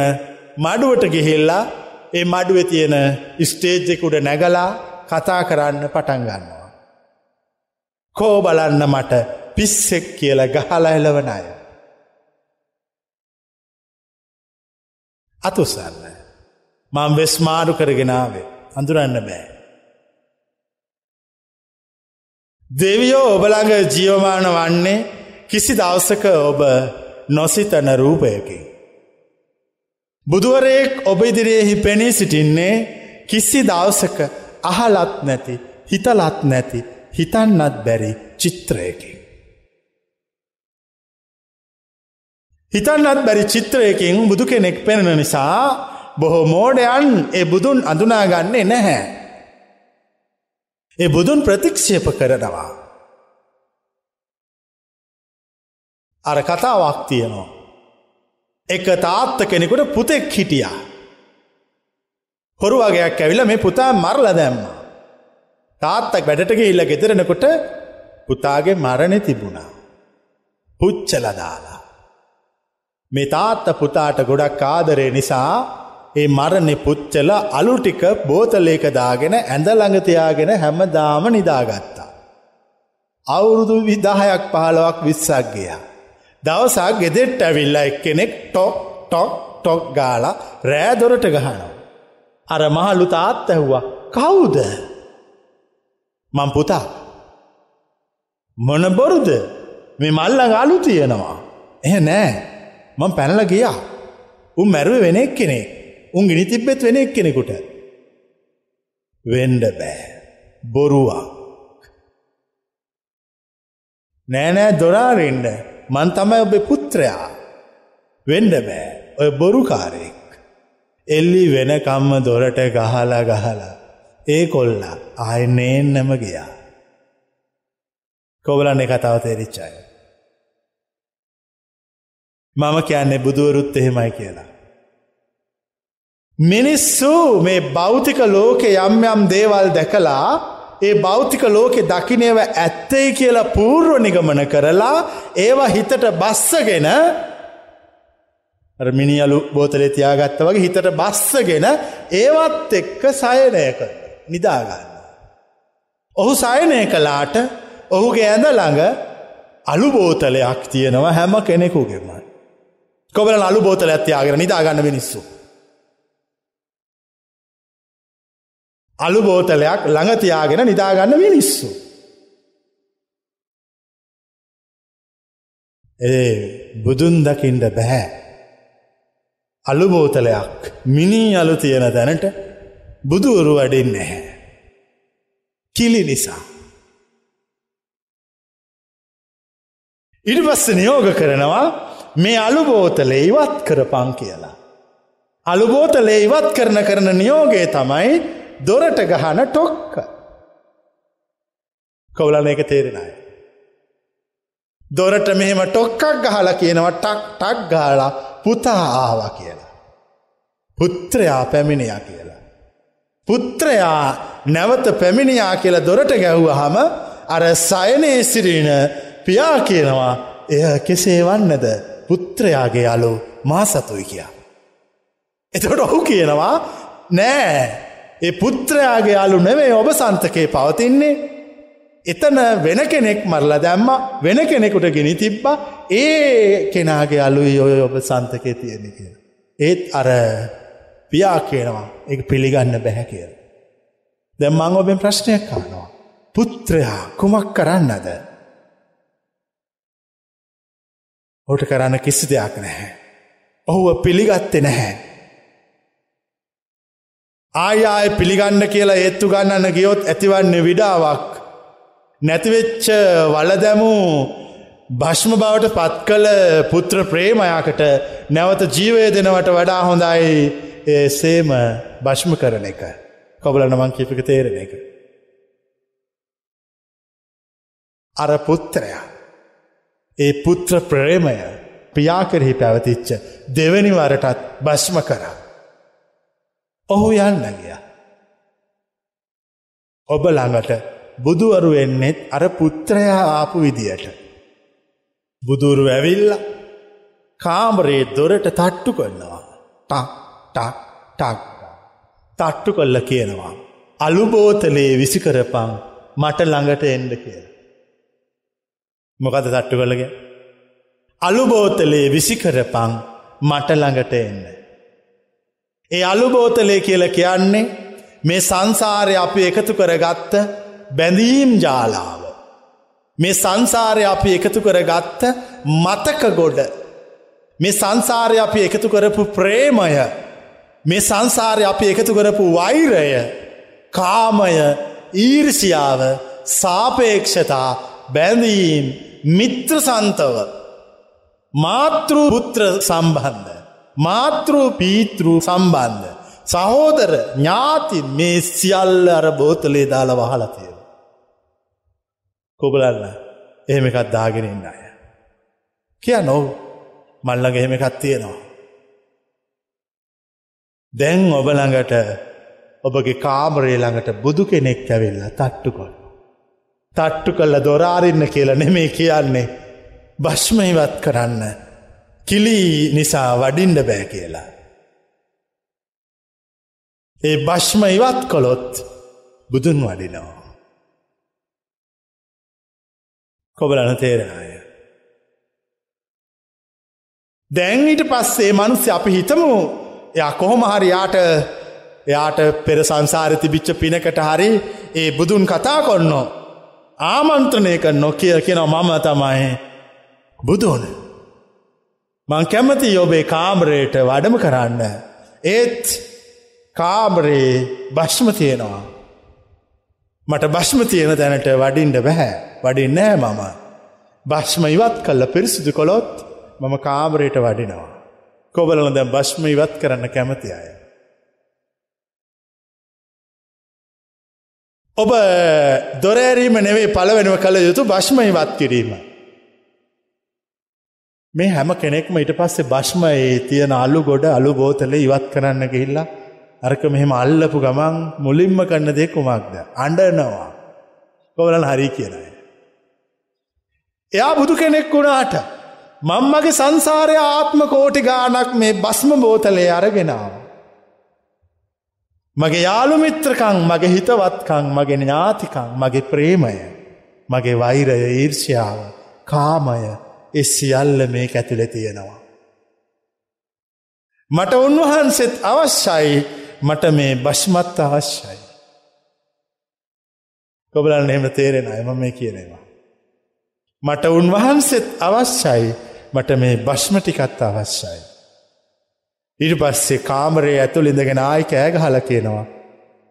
මඩුවට ගිහිල්ලා ඒ මඩුව තියෙන ස්ටේජ්ජෙකුඩ නැගලා කතා කරන්න පටන් ගන්නවා. කෝ බලන්න මට පිස්සෙක් කියල ගහලා එලවන අය. අතුසන්න. මං වෙස් මාරු කරගෙනාවේ අඳුරන්න බෑ. දෙවියෝ ඔබළඟ ජීවමාන වන්නේ කිසි දවසක ඔබ නොසිතන රූපයකින්. බුදුවරයෙක් ඔබ ඉදිරියෙහි පෙනී සිටින්නේ කිසි දවසක අහලත් නැති හිතලත් නැති හිතන්නත් බැරි චිත්‍රයකින්. හිතන්නත් බැරි චිත්‍රයකින් බුදු කෙනෙක් පෙනෙන නිසා බොහෝ මෝඩයන් ඒ බුදුන් අඳුනාගන්නේ නැහැ. ඒ බුදුන් ප්‍රතික්ෂේප කරනවා. අර කතාවක් තියෙනවා. එක තාත්ත කෙනෙකුට පුතෙක් හිටියා. හොරුවගේයක් ඇවිල මේ පුතා මරල දැම්ම. තාත්තක් වැඩටක ඉල්ල ගෙදරෙනකොට පුතාගේ මරණෙ තිබුණා. පුච්චලදාලා. මේ තාත්ත පුතාට ගොඩක් ආදරේ නිසා ඒ මරණෙ පුච්චල අලු ටික බෝතලේක දාගෙන ඇඳ ළඟතියාගෙන හැම දාම නිදාගත්තා. අවුරුදු විදාහයක් පහලවක් විස්සක් ගියා. දවසක් ගෙදෙට්ට ඇවිල්ලා එක්කෙනෙක් ටොක් ටොක් ටොක් ගාලා රෑදොරට ගහනවා. අර මහල්ලු තාත් ඇහුවා කවුද? මං පුතා. මොන බොරුද? මේ මල්ලඟ අලු තියෙනවා. එහ නෑ. මං පැනල ගියා. උන් මැරුව වෙනෙක් කෙනෙක් උන් ගිනි තිබ්බෙත් වෙනෙක් කෙනෙකුට වෙන්ඩ බෑ. බොරුවක්. නෑනෑ දොරාරෙන්ඩ මන් තමයි ඔබේ පුත්‍රයා. වෙන්ඩ බෑ. ඔය බොරුකාරයෙක් එල්ලි වෙනකම්ම දොරට ගහලා ගහලා. ඒ කොල්ලා ආයනේන්නම ගියා. කොබලන්න කතාව තේරිච්චාය මම කියන්නේ බුදුවරුත් එහෙමයි කියලා. මිනිස්සු මේ භෞතික ලෝකෙ යම් යම් දේවල් දැකලා ඒ භෞතික ලෝකෙ දකිනේව ඇත්තයි කියලා පූර්ව නිගමන කරලා ඒවා හිතට බස්සගෙන මිනිියලු බෝතලේ තියාගත්ත වගේ හිතට බස්සගෙන ඒවත් එක්ක සයනය කර නිදාගන්න. ඔහු සයනය කලාට ඔහුගේ ඇඳ ළඟ අලු බෝතලයක් තියෙනවා හැම කෙනෙකුගෙම. කොබල අලු බෝතල ඇත්තියාගෙන නිදාගන්න මිනිස්සු. අලු බෝතලයක් ළඟ තියාගෙන නිදාගන්න මිනිස්සු. ඒ බුදුන් දකිින්ට බැහැ. අලු බෝතලයක් මිනී අලු තියෙන තැනට බුදුවරු වඩින් නැහැ. කිලි නිසා. ඉඩි පස්ස නියෝග කරනවා මේ අලුබෝතලේ ඉවත් කරපං කියලා. අලුබෝතලේ ඉවත් කරන කරන නියෝගය තමයි දොරට ගහන ටොක්ක. කවුලන එක තේරෙනයි. දොරට මෙහෙම ටොක්කක් ගහලා කියනව ටක් ටක් ගාලා පුතා ආවා කියලා. පුත්‍රයා පැමිණියා කියලා. පුත්‍රයා නැවත පැමිණියා කියලා දොරට ගැව්වහම අර සයනයේ සිරින පියා කියනවා එය කෙසේ වන්නද පුත්‍රයාගේ අලු මා සතුයි කියා. එතකොට ඔහු කියනවා නෑ ඒ පුත්‍රයාගේ අලු නෙවේ ඔබ සන්තකේ පවතින්නේ එතන වෙන කෙනෙක් මරල දැම්ම වෙන කෙනෙකුට ගෙන තිබ්බා ඒ කෙනාගේ අලුයි ඔය ඔබ සන්තකය තියෙන කිය. ඒත් අර පියා කියනවා එක පිළිගන්න බැහැ කියල. දැම් මං ඔබෙන් ප්‍රශ්නයක් කානවා. පුත්‍රයා කුමක් කරන්නද. ඔට කරන්න කිසි දෙයක් නැහැ. ඔහුව පිළිගත්තෙ නැහැ. ආයාය පිළිගන්න කියලා ඒත්තු ගන්නන්න ගියොත් ඇතිවන්නේ විඩාවක්. නැතිවෙච්ච වලදැමූ භශ්ම බවට පත් කළ පුත්‍ර ප්‍රේමයාකට නැවත ජීවය දෙනවට වඩා හොඳයි සේම භශ්ම කරන එක. කොබලන මං කිපික තේරෙන එක. අර පුත්‍රයා. ඒ පුත්‍ර ප්‍රේමය පියාකරෙහි පැවතිච්ච දෙවැනි වරටත් භශ්ම කරා. ඔහු යන්න ගිය. ඔබ ළඟට බුදුවරු වෙන්නෙත් අර පුත්‍රයා ආපු විදියට. බුදුරු ඇවිල්ල කාමරේ දොරට තට්ටු කරනවා. ටක් ටක් ටක් තට්ටු කොල්ල කියනවා. අලුබෝතලේ විසිකරපං මට ළඟට එන්ඩ කියල. මොකද තට්ටු කොළගේ. අලුබෝතලේ විසිකරපං මට ළඟට එන්න. ඒ අලුබෝතලේ කියල කියන්නේ මේ සංසාරය අපි එකතු කරගත්ත බැඳීම් ජාලාව. මේ සංසාරය අපි එකතු කරගත්ත මතක ගොඩ. මේ සංසාරය අපි එකතු කරපු ප්‍රේමය මේ සංසාරය අපි එකතු කරපු වෛරය කාමය ඊර්ෂියාව සාපේක්ෂතා බැඳීම් මිත්‍ර සන්තව මාතෘ පුත්‍ර සම්බන්ධ මාතෘ පීතෘ සම්බන්ධ සහෝදර ඥාති මේ සියල්ල අර බෝතලේ දාල වහලතිය. කොබලන්න එහෙම එකත් දාගෙනන්න අය. කිය නොව මල්ලග එහෙම එකත් තියෙනවා. දැන් ඔබළඟට ඔබගේ කාමරේ ළඟට බුදු කෙනෙක් ඇවෙල්ල තට්ටු කොල්. තට්ටු කල්ල දොරාරින්න කියල නෙමේ කියන්නේ භශ්මහිවත් කරන්න කිලී නිසා වඩින්ඩ බෑ කියලා. ඒ භශ්ම ඉවත් කොළොත් බුදුන් වඩිනවා. කොබලන තේරෙනය. දැන් ඊට පස්සේ මනුස්්‍ය අපි හිතමු එයා කොහොම හරි යාට එයාට පෙර සංසාර තිබිච්ච පිනකට හරි ඒ බුදුන් කතා කොන්නෝ. ආමන්ත්‍රණය කර නොකිය කියෙන මම තමයි බුදුන. මං කැමති ඔබේ කාමරයට වඩම කරන්න. ඒත් කාමරේ භශ්ම තියෙනවා. මට භශ්ම තියෙන තැනට වඩින්ට බැහැ වඩින් නෑ මම. භශ්ම ඉවත් කල්ල පිරිසිදු කොළොත් මම කාමරයට වඩිනවා. කොබලන දැම් භශ්ම ඉවත් කරන්න කැමති අය. ඔබ දොරෑරීම නෙවේ පලවෙනව කළ යුතු භශ්ම ඉවත් කිරීම. මේ හැම කෙනෙක්ම ඉට පස්සේ භශ්ම ඒ තියෙන අල්ලු ගොඩ අලු බෝතල ඉවත් කරන්න ගිහිල්ලා අරක මෙහෙම අල්ලපු ගමන් මුලින්ම කන්න දෙ කුමක්ද. අඩනවා. කොවලන් හරි කියනය. එයා බුදු කෙනෙක් වුණාට මංමගේ සංසාරය ආත්ම කෝටි ගානක් මේ බස්ම බෝතලේ අරගෙනාව. මගේ යාළුමිත්‍රකං මගේ හිතවත්කං මගේ ඥාතිකං මගේ ප්‍රේමය මගේ වෛරය ඊර්ෂ්‍යාව කාමය එ සියල්ල මේ ඇතුළෙ තියෙනවා. මට උන්වහන්සෙත් අවශ්‍යයි මට මේ බශ්මත් අවශ්‍යයි. කොබලන්න එහෙම තේරෙන එම මේ කියනවා. මට උන්වහන්සෙත් අවශ්‍යයි මට මේ භශ්මටිකත් අවශ්‍යයි. ඉට පස්සේ කාමරේ ඇතුළ ඉඳගෙන ආයික ඇගහල කියනවා.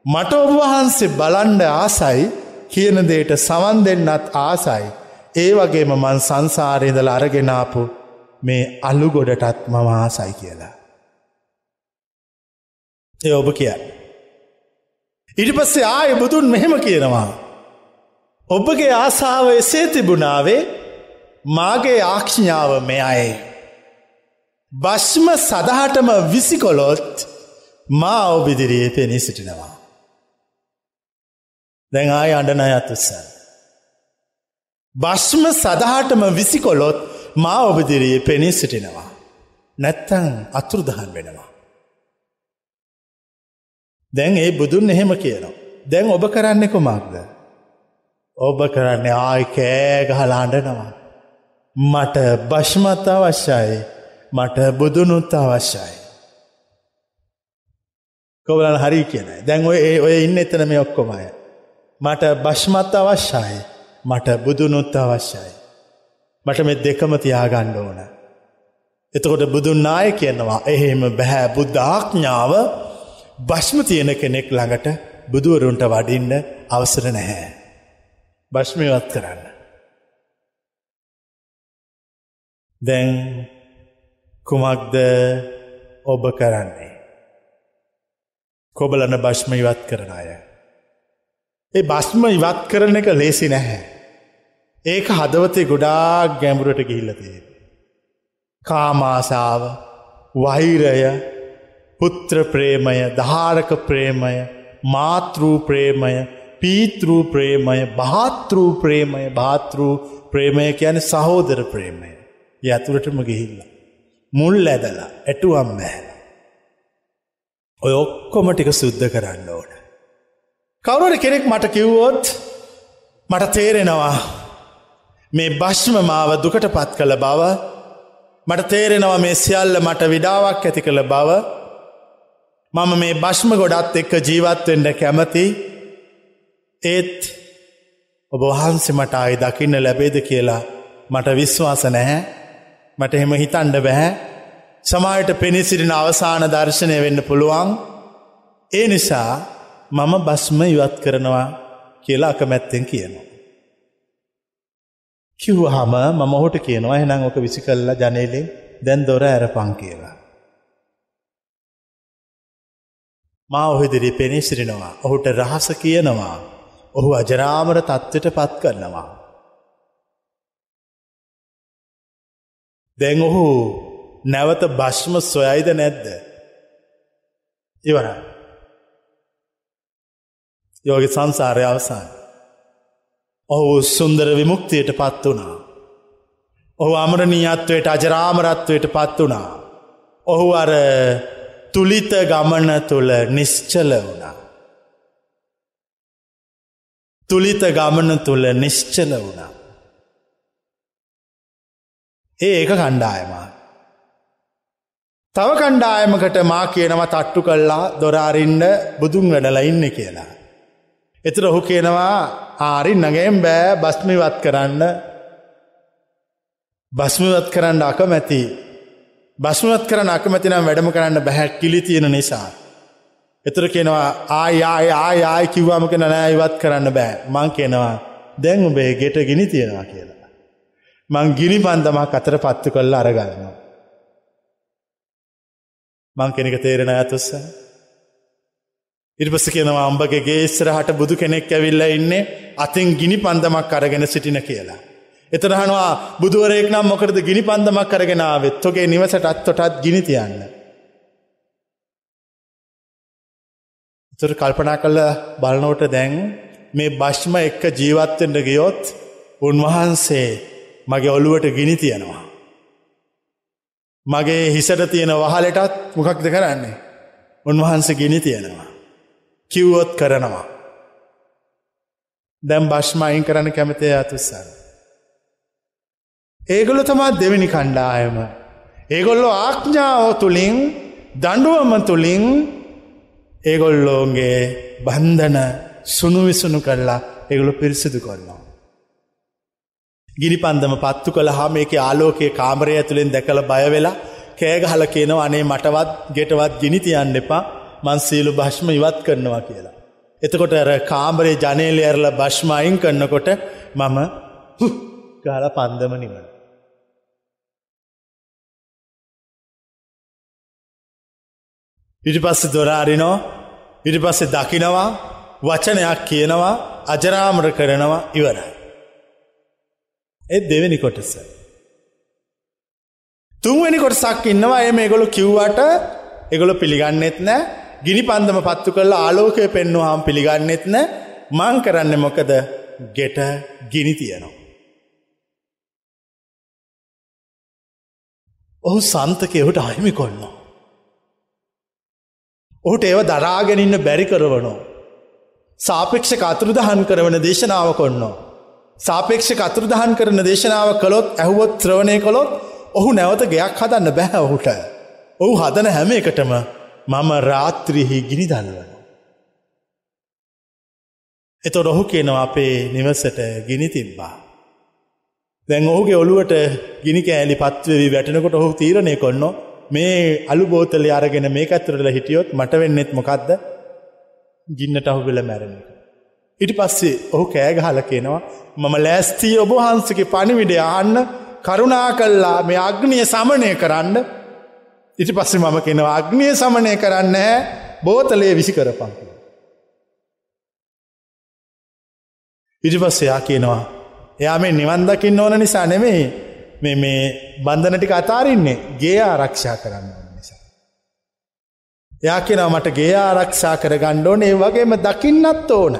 මට ඔබවහන්සේ බලන්ඩ ආසයි කියන දේට සවන් දෙන්නත් ආසයි ඒ වගේම මන් සංසාරයදල අරගෙනාපු මේ අලු ගොඩටත් මම ආසයි කියලා. ඒ ඔබ කිය. ඉට පස්සේ ආය බුදුන් මෙහෙම කියනවා. ඔබගේ ආසාාව එසේ තිබුණාවේ මාගේ ආක්ෂඥාව මෙ අයි. භශ්ම සදහටම විසිකොලොත් මා ඔබිදිරියේ පෙනී සිටිනවා. දැන් ආය අඩන අයත්තුසන්. භශ්ම සදහටම විසිකොලොත් මා ඔබදිරියේ පෙනී සිටිනවා. නැත්තං අතුරුදහන් වෙනවා. දැන් ඒ බුදුන් එහෙම කියනවා. දැන් ඔබ කරන්නෙ කොමක්ද. ඔබ කරන්නේ ආය කෑගහලාඩනවා. මට භශ්මත් අවශ්‍යයි මට බුදුනුත් අවශ්‍යයි. කොවලන් හරි කියන දැන් ඔය ඔය ඉන්න එතන මේ ඔක්කොමය. මට භශ්මත් අවශ්‍යයි මට බුදුනුත් අවශ්‍යයි. මට මෙ දෙකම තියාගණ්ඩ ඕන. එතකොට බුදුන් නාය කියනවා එහෙම බැහැ බුද්ධාඥාව භශ්ම තියෙන කෙනෙක් ළඟට බුදුවරුන්ට වඩින්න අවසර නැහැ. භශ්මවත් කරන්න. දැන් කුමක්ද ඔබ කරන්නේ. කොබලන භශ්ම ඉවත් කරන අය. ඒ බස්ම ඉවත් කරන එක ලේසි නැහැ. ඒක හදවතේ ගොඩාක් ගැඹුරට ගිහිල්ලතිය. කාමාසාව වහිරය පුත්‍ර ප්‍රේමය ධාරක ප්‍රේමය මාතෘූ ප්‍රේමය පීතෘූ ප්‍රේමය භාතෘූ ප්‍රේමය භාතෘූ ප්‍රේමය කියන සහෝදර ප්‍රේමය යතුරටම ගිහිල්ල. මුල් ඇදලා ඇටුවම් මැහැල. ඔය ඔක්කොම ටික සුද්ධ කරන්න ඕන. කවුරට කෙනෙක් මට කිව්වොත් මට තේරෙනවා මේ භශ්ම මාව දුකට පත් කළ බව මට තේරෙනවා මේ සියල්ල මට විඩාවක් ඇති කළ බව. මම මේ භශ්ම ගොඩත් එක්ක ජීවත්වෙන්ට කැමති. ඒත් ඔබ වහන්සේ මට අයි දකින්න ලැබේද කියලා මට විශ්වාස නැහැ. මට එහෙම හිතන්ඩ බැහැ සමායට පෙනිසිරින අවසාන දර්ශනය වෙන්න පුළුවන්. ඒ නිසා මම බස්ම ඉවත් කරනවා කියලා අකමැත්තෙන් කියනවා. කිව්හම මම හොට කියනවා එනම් ඕක විසි කල්ලා ජනේලෙන් දැන් දොර ඇරපං කියලා. මා ඔහිදිරි පෙනිසිරිනවා ඔහුට රහස කියනවා ඔහු අජරාමර තත්ත්වට පත් කරනවා. දැන් ඔහු නැවත භශ්ම සොයයිද නැද්ද. ඉවර. යෝගි සංසාරය අවසාන. ඔහු සුන්දර විමුක්තියට පත් වනා. ඔහු අමරණීයත්වයට අජරාමරත්වයට පත් වනා. ඔහු අර තුළිත ගමන තුළ නිශ්චල වුණා. තුළිත ගමන තුළ නිශ්චල වුණා. ඒ ඒක කණ්ඩායමා. තව කණ්ඩායමකට මා කියනවා තට්ටු කල්ලා දොරාරින්ඩ බුදුන් වැඩල ඉන්න කියලා. එතර ඔහු කියනවා ආරින් නගේම් බෑ බස්මිවත් කරන්න බස්මිවත් කරන්න අකමැති බස්මත් කරන අකමැතිනම් වැඩම කරන්න බැහැ කිලි තියෙන නිසා. එතුර කෙනවා ආයාය ආයාය කිව්වාමක නෑ ඉවත් කරන්න බෑ මං කෙනවා දැන් උබේ ගෙට ගිනි තියෙනවා කියලා. මං ගිනි පන්දමක් අතර පත්තු කොල්ල අරගන්නවා. මං කෙනෙක තේරෙන ඇතුස්ස. ඉරිපස කියනවා අම්බගේ ගේස්රහට බුදු කෙනෙක් ඇවිල්ල ඉන්නේ අතින් ගිනි පන්දමක් අරගෙන සිටින කියලා. එතරහනවා බුදුවරයෙක් නම් මොකරද ගිනි පන්දමක් කරගෙනාවත් තොගේ නිවසට අත්තොටත් ගිනිතියන්න. තුර කල්පනා කල්ල බලනෝට දැන් මේ භශ්ම එක්ක ජීවත්තෙන්ට ගියොත් උන්වහන්සේ මගේ ඔළුවට ගිනි තියෙනවා. මගේ හිසට තියෙන වහලටත් මොකක්ද කරන්නේ. උන්වහන්ස ගිනි තියෙනවා. කිව්වොත් කරනවා. දැම් භශ්මයින් කරන්න කැමතේ අතුස්සන්න. ඒගොල්ල තමා දෙවෙනි කණ්ඩායම. ඒගොල්ලො ආඥාව තුළින් දඩුවම තුළින් ඒගොල්ලෝන්ගේ බන්ධන සුනුවිසුණු කරලා ඒගොලු පිරිසිදු කොන්නවා. ගිනි පන්දම පත්තු කළ හා මේක ආලෝකයේ කාමරය ඇතුළෙන් දැකළ බයවෙලා කෑගහල කියනව අනේ මටවත් ගෙටවත් ගිනිතියන්න එපා මන්සීලු භශ්ම ඉවත් කරනවා කියලා. එතකොට ඇර කාමරේ ජනේලය ඇරල භශ්මයින් කරන්නකොට මම ගාල පන්දම නිවන. ඉටි පස්සෙ දොරාරිනෝ ඉටි පස්සෙ දකිනවා වචනයක් කියනවා අජරාමර කරනවා ඉවරයි. එත් දෙවෙනි කොටස. තුන්වැනි කොටසක් ඉන්නවා එම එගොලු කිව්වට එගොල පිළිගන්නෙත් නෑ ගිනි පන්දම පත්තු කරලා ආලෝකය පෙන්නුවාම් පිළිගන්නෙත් නෑ මං කරන්න මොකද ගෙට ගිනි තියනවා. ඔහු සන්තකයහුට අහිමි කොන්නවා. ඔහුට ඒව දරාගෙනන්න බැරි කරවනෝ. සාපේක්ෂ අතුරුදහන් කරවන දේශනාව කොන්නවා. සාපේක්ෂ අතුරදහන් කරන දේශනාව කළොත් ඇහුවොත් ත්‍රවණය කොළොත් ඔහු නැවත ගයක් හදන්න බැහැ ඔහුට. ඔහු හදන හැම එකටම මම රාත්‍රිහි ගිනි දල්වන. එතො ඔහු කියනවා අපේ නිවසට ගිනි තිබ්බා. දැන් ඔහුගේ ඔළුවට ගිනි කෑලි පත්වවී වැටෙනකොට ඔහු තීරණය කොන්න මේ අලු බෝතලය අරගෙන මේ ඇතුරල හිටියොත් මට වෙන්නෙත් මොකක්ද ගින්නට අහු වෙල මැරණ එක. ඉටි පස්සේ ඔහු කෑගහල කියනවා මම ලෑස්තී ඔබහන්සගේ පණිවිඩ අහන්න කරුණා කල්ලා මේ අග්නිය සමනය කරන්න ඉටි පස්සේ මම කෙනවා අග්නිය සමනය කරන්න බෝතලය විසි කරපං. ඉටි පස්සයා කියනවා එයා මේ නිවන්දකින්න ඕන නිසා නෙමෙයි මේ මේ බන්ධනටික අතාරින්නේ ගේ ආරක්ෂා කරන්න ඕන නිසා. එයා කෙනා මට ගේ ආරක්ෂා කර ගණ්ඩෝන ඒ වගේම දකින්නත් ඕන.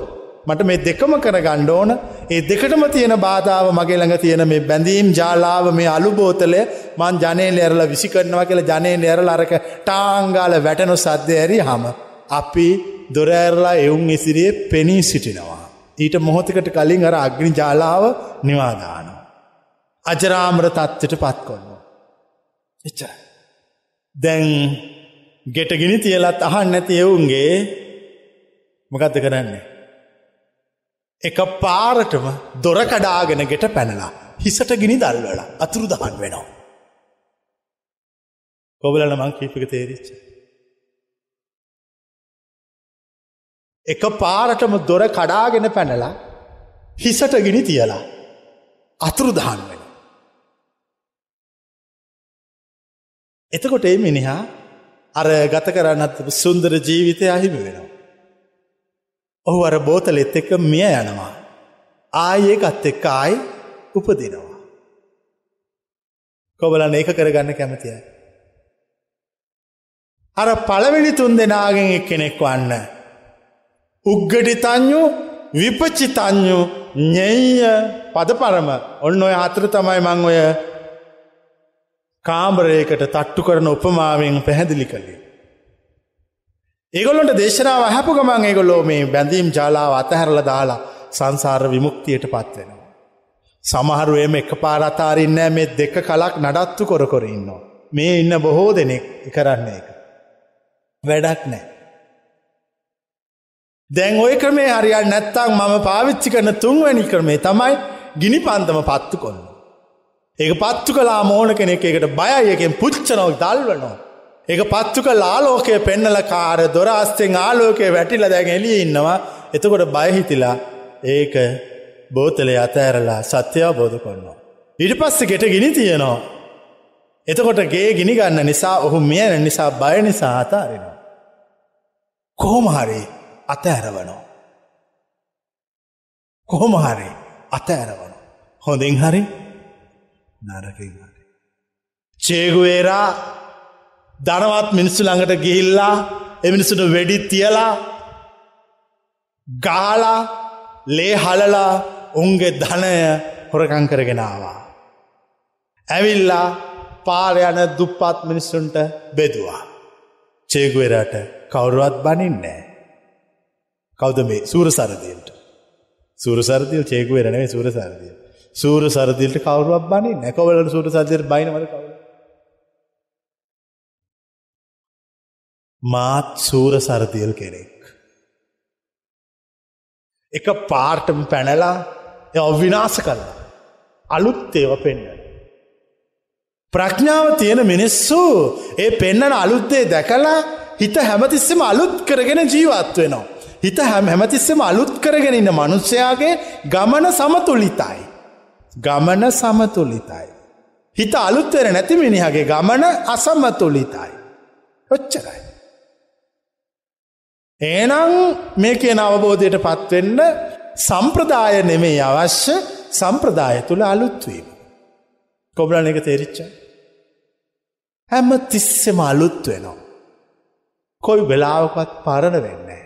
මට මේ දෙකම කර ගණ්ඩෝන ඒ දෙකටම තියෙන බාධාව මගේ ළඟ තියෙන මේ බැඳීම් ජාලාව මේ අලුබෝතලය මන් ජනය ලෙරල විසි කරනවා කියල ජනය ලෙරල අරක ටාංගාල වැටනු සද්‍ය ඇරි හම. අපි දොරඇරලා එවුන් ඉසිරියේ පෙනී සිටිනවා. ඊට මොහොතකට කලින් අර අග්නි ජාලාව නිවාදාන. අජරාමර තත්වට පත් කොන්න. එච්චර. දැන් ගෙටගෙන තියලත් අහන් නැති එවුන්ගේ මොකක්ද කරන්නේ. එක පාරටම දොර කඩාගෙන ගෙට පැනලා හිසට ගිනි දල්වල අතුරු දහන් වෙනවා. කොබලන මං කීපික තේරිච්ච. එක පාරටම දොර කඩාගෙන පැනලා හිසට ගිනි තියලා අතුරු දහන් වෙන. එතකොට ඒ මිනිහා අර ගත කරන්නත් සුන්දර ජීවිතය අහිමි වෙනවා. ඔහු අර බෝතලෙත් එක්ක මිය යනවා. ආයඒකත් එක්ක ආයි උපදිනවා. කොබලන් ඒක කරගන්න කැමතියි. අර පළවෙනි තුන් දෙනාගෙන් එක් කෙනෙක් වන්න. උග්ගඩිතඥු විපච්චිතඥු ඥෙය පදපරම ඔන්න ඔය අතර තමයි මං ඔය කාම්බරයකට තට්ටු කරන උපමාවෙන් පැහැදිලි කළේ. ඒගොල්ලොන්ට දේශනාව හැපු ගමන් ඒගොල්ලෝ මේ බැඳීම් ජාලාව අතහැරල දාලා සංසාර විමුක්තියට පත්වෙනවා. සමහරුවම එක පාරතාරින්නෑ මේ දෙක කලක් නඩත්තු කොර කොර ඉන්නවා. මේ ඉන්න බොහෝ දෙනෙක් කරන්න එක. වැඩක් නෑ. දැන් ඔය ක්‍රමේ හරියල් නැත්තං මම පාවිච්චි කරන තුන්වැනි ක්‍රමේ තමයි ගිනි පන්දම පත්තු කොන්න. ඒක පත්තු කලා මෝන කෙනෙක් එකට බයයකෙන් පුච්චනොක් දල්වනවා. ඒක පත්තු කල් ආලෝකය පෙන්නල කාර දොරාස්තෙන් ආලෝකය වැටිල දැන් එලිය ඉන්නවා එතකොට බයහිතිලා ඒක බෝතලය අතඇරලා සත්‍යව බෝධ කොන්නවා. ඉට පස්ස ගෙට ගිනි තියෙනවා. එතකොට ගේ ගිනිගන්න නිසා ඔහු මියන නිසා බය නිසා අතාරෙනවා. කොහොමහරි අතඇරවනෝ. කොහොමහරි අතඇරවන. හොඳින් හරි නරකින් හරි. චේගුවේරා ධනවත් මිනිස්සු ළඟට ගිහිල්ලා එමිනිසුට වෙඩි තියලා ගාලා ලේ හලලා උන්ගේ ධනය හොරකං කරගෙනවා. ඇවිල්ලා පාර යන දුප්පත් මිනිස්සුන්ට බෙදවා. චේගුවරට කවුරුවත් බනින්නේ. කෞද මේ සූර සරදියට. සූර සරදිල් චේගුවරනේ සූර සරදිය. සූර සරදිල්ට කවරුවක් බනි නැකවල සූර සරදියට බයිනවල කවුල. මාත් සූර සරදියල් කෙනෙක්. එක පාර්ටම පැනලා විනාස කල්ලා. අලුත් ඒව පෙන්න්න. ප්‍රඥාව තියෙන මිනිස්සු ඒ පෙන්නන අලුත්දේ දැකලා හිත හැමතිස්සම අලුත් කරගෙන ජීවත් වෙනවා. හිත හැම හැමතිස්සම අලුත් කරගෙන ඉන්න මනුෂ්‍යයාගේ ගමන සමතුලිතයි. ගමන සමතුලිතයි. හිත අලුත්වර නැති මිනිහගේ ගමන අසමතුලිතයි. ඔච්චරයි. ඒනං මේ කියන අවබෝධයට පත්වෙන්න සම්ප්‍රදාය නෙමේ අවශ්‍ය සම්ප්‍රදාය තුළ අලුත්වීම. කොබලන එක තේරිච්ච. හැම තිස්සෙම අලුත් වෙනවා. කොයි වෙලාවකත් පරණ වෙන්නේ.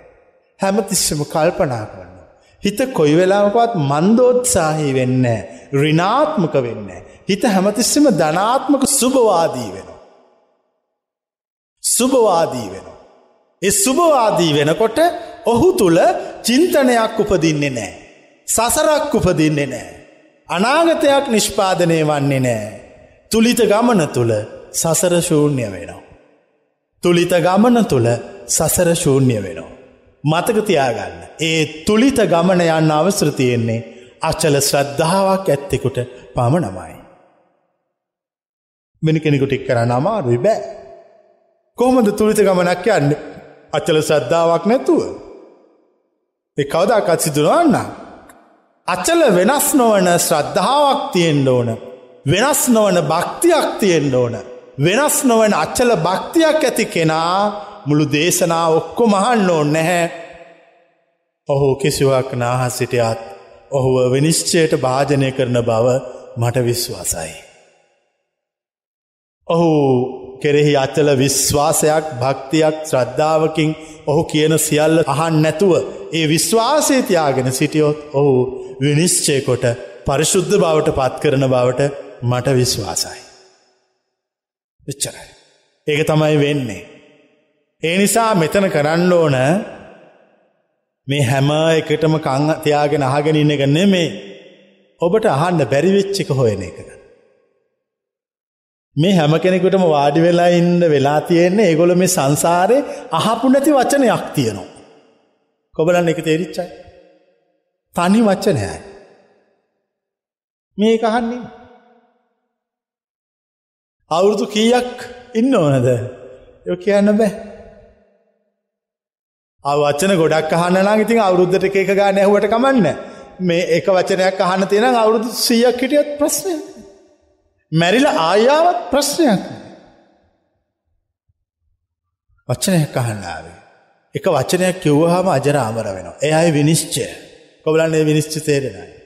හැම තිස්සම කල්පනා කරන්න. හිත කොයි වෙලාවකවත් මන්දෝත්සාහහි වෙන්න රිනාත්මක වෙන්න. හිත හැමතිස්සම ධනාත්මක සුභවාදී වෙනවා. සුභවාදී වෙනවා. ඒ සුභවාදී වෙනකොට ඔහු තුළ චින්තනයක් උපදින්නේ නෑ. සසරක් උපදින්නේ නෑ. අනාගතයක් නිෂ්පාදනය වන්නේ නෑ. තුළිත ගමන තුළ සසර ශූන්‍ය වෙනවා. තුළිත ගමන තුළ සසර ශූන්‍ය වෙනවා. මතකතියාගන්න. ඒ තුළිත ගමන යන්න අවසර තියෙන්නේ අච්චල ශ්‍රද්ධාවක් ඇත්තෙකුට පමණමයි. මෙනි කෙනෙකුට එක් කරන්න අමාරුයි බෑ. කොහොමද තුළිත ගමනක් යන්න අච්චල ශ්‍රද්ධාවක් නැතුව. එ කවදාකත් සිදුරවන්න. අච්චල වෙනස් නොවන ශ්‍රද්ධාවක් තියෙන්ඩ ඕන. වෙනස් නොවන භක්තියක් තියෙන්ඩ ඕන. වෙනස් නොවන අච්චල භක්තියක් ඇති කෙනා මුළු දේශනා ඔක්කො මහන්න ඕන්න නැහැ. ඔහු කිසිවක් නාහ සිටියත් ඔහුව විනිශ්චයට භාජනය කරන බව මට විශ්වාසයි. ඔහු කෙරෙහි අචල විශ්වාසයක් භක්තියක් ශ්‍රද්ධාවකින් ඔහු කියන සියල්ල අහන් නැතුව ඒ විශ්වාසය තියාගෙන සිටියොත් ඔහු විනිශ්චයකොට පරිශුද්ධ බවට පත් කරන බවට මට විශ්වාසයි. විච්චරයි. ඒක තමයි වෙන්නේ. ඒ නිසා මෙතන කරන්න ඕන මේ හැම එකටම කං තියාගෙන අහගෙන ඉන්න එක නෙමේ ඔබට අහන්න බැරිවෙච්චික හොයන එකක. මේ හැම කෙනෙකුටම වාඩි වෙලා ඉන්න වෙලා තියෙන්නේ ඒගොල මේ සංසාරය අහපු නැති වචනයක් තියනවා. කොබලන්න එක තේරිච්චයි. තනි වච්චනයයි. මේ අහන්නේ. අවුරුදු කීයක් ඉන්න ඕනද යො කියන්න බෑ. අවචන ගොඩක් අහන්නලා ඉතින් අවුරුද්ධට එක ගා නැහුවට කමන්න මේ එක වචනයක් අහන්න තියෙන අවුරුදු සියක් හිටියත් ප්‍රශ්නය මැරිල ආයාවත් ප්‍රශ්නයක් වචනයක් අහන්නාවේ එක වචනයක් කිව්වහම අජර ආමර වෙනවා. ඒ අයි විනිශ්චය. කොබලන්නේ විනිශ්ච තේරෙනයි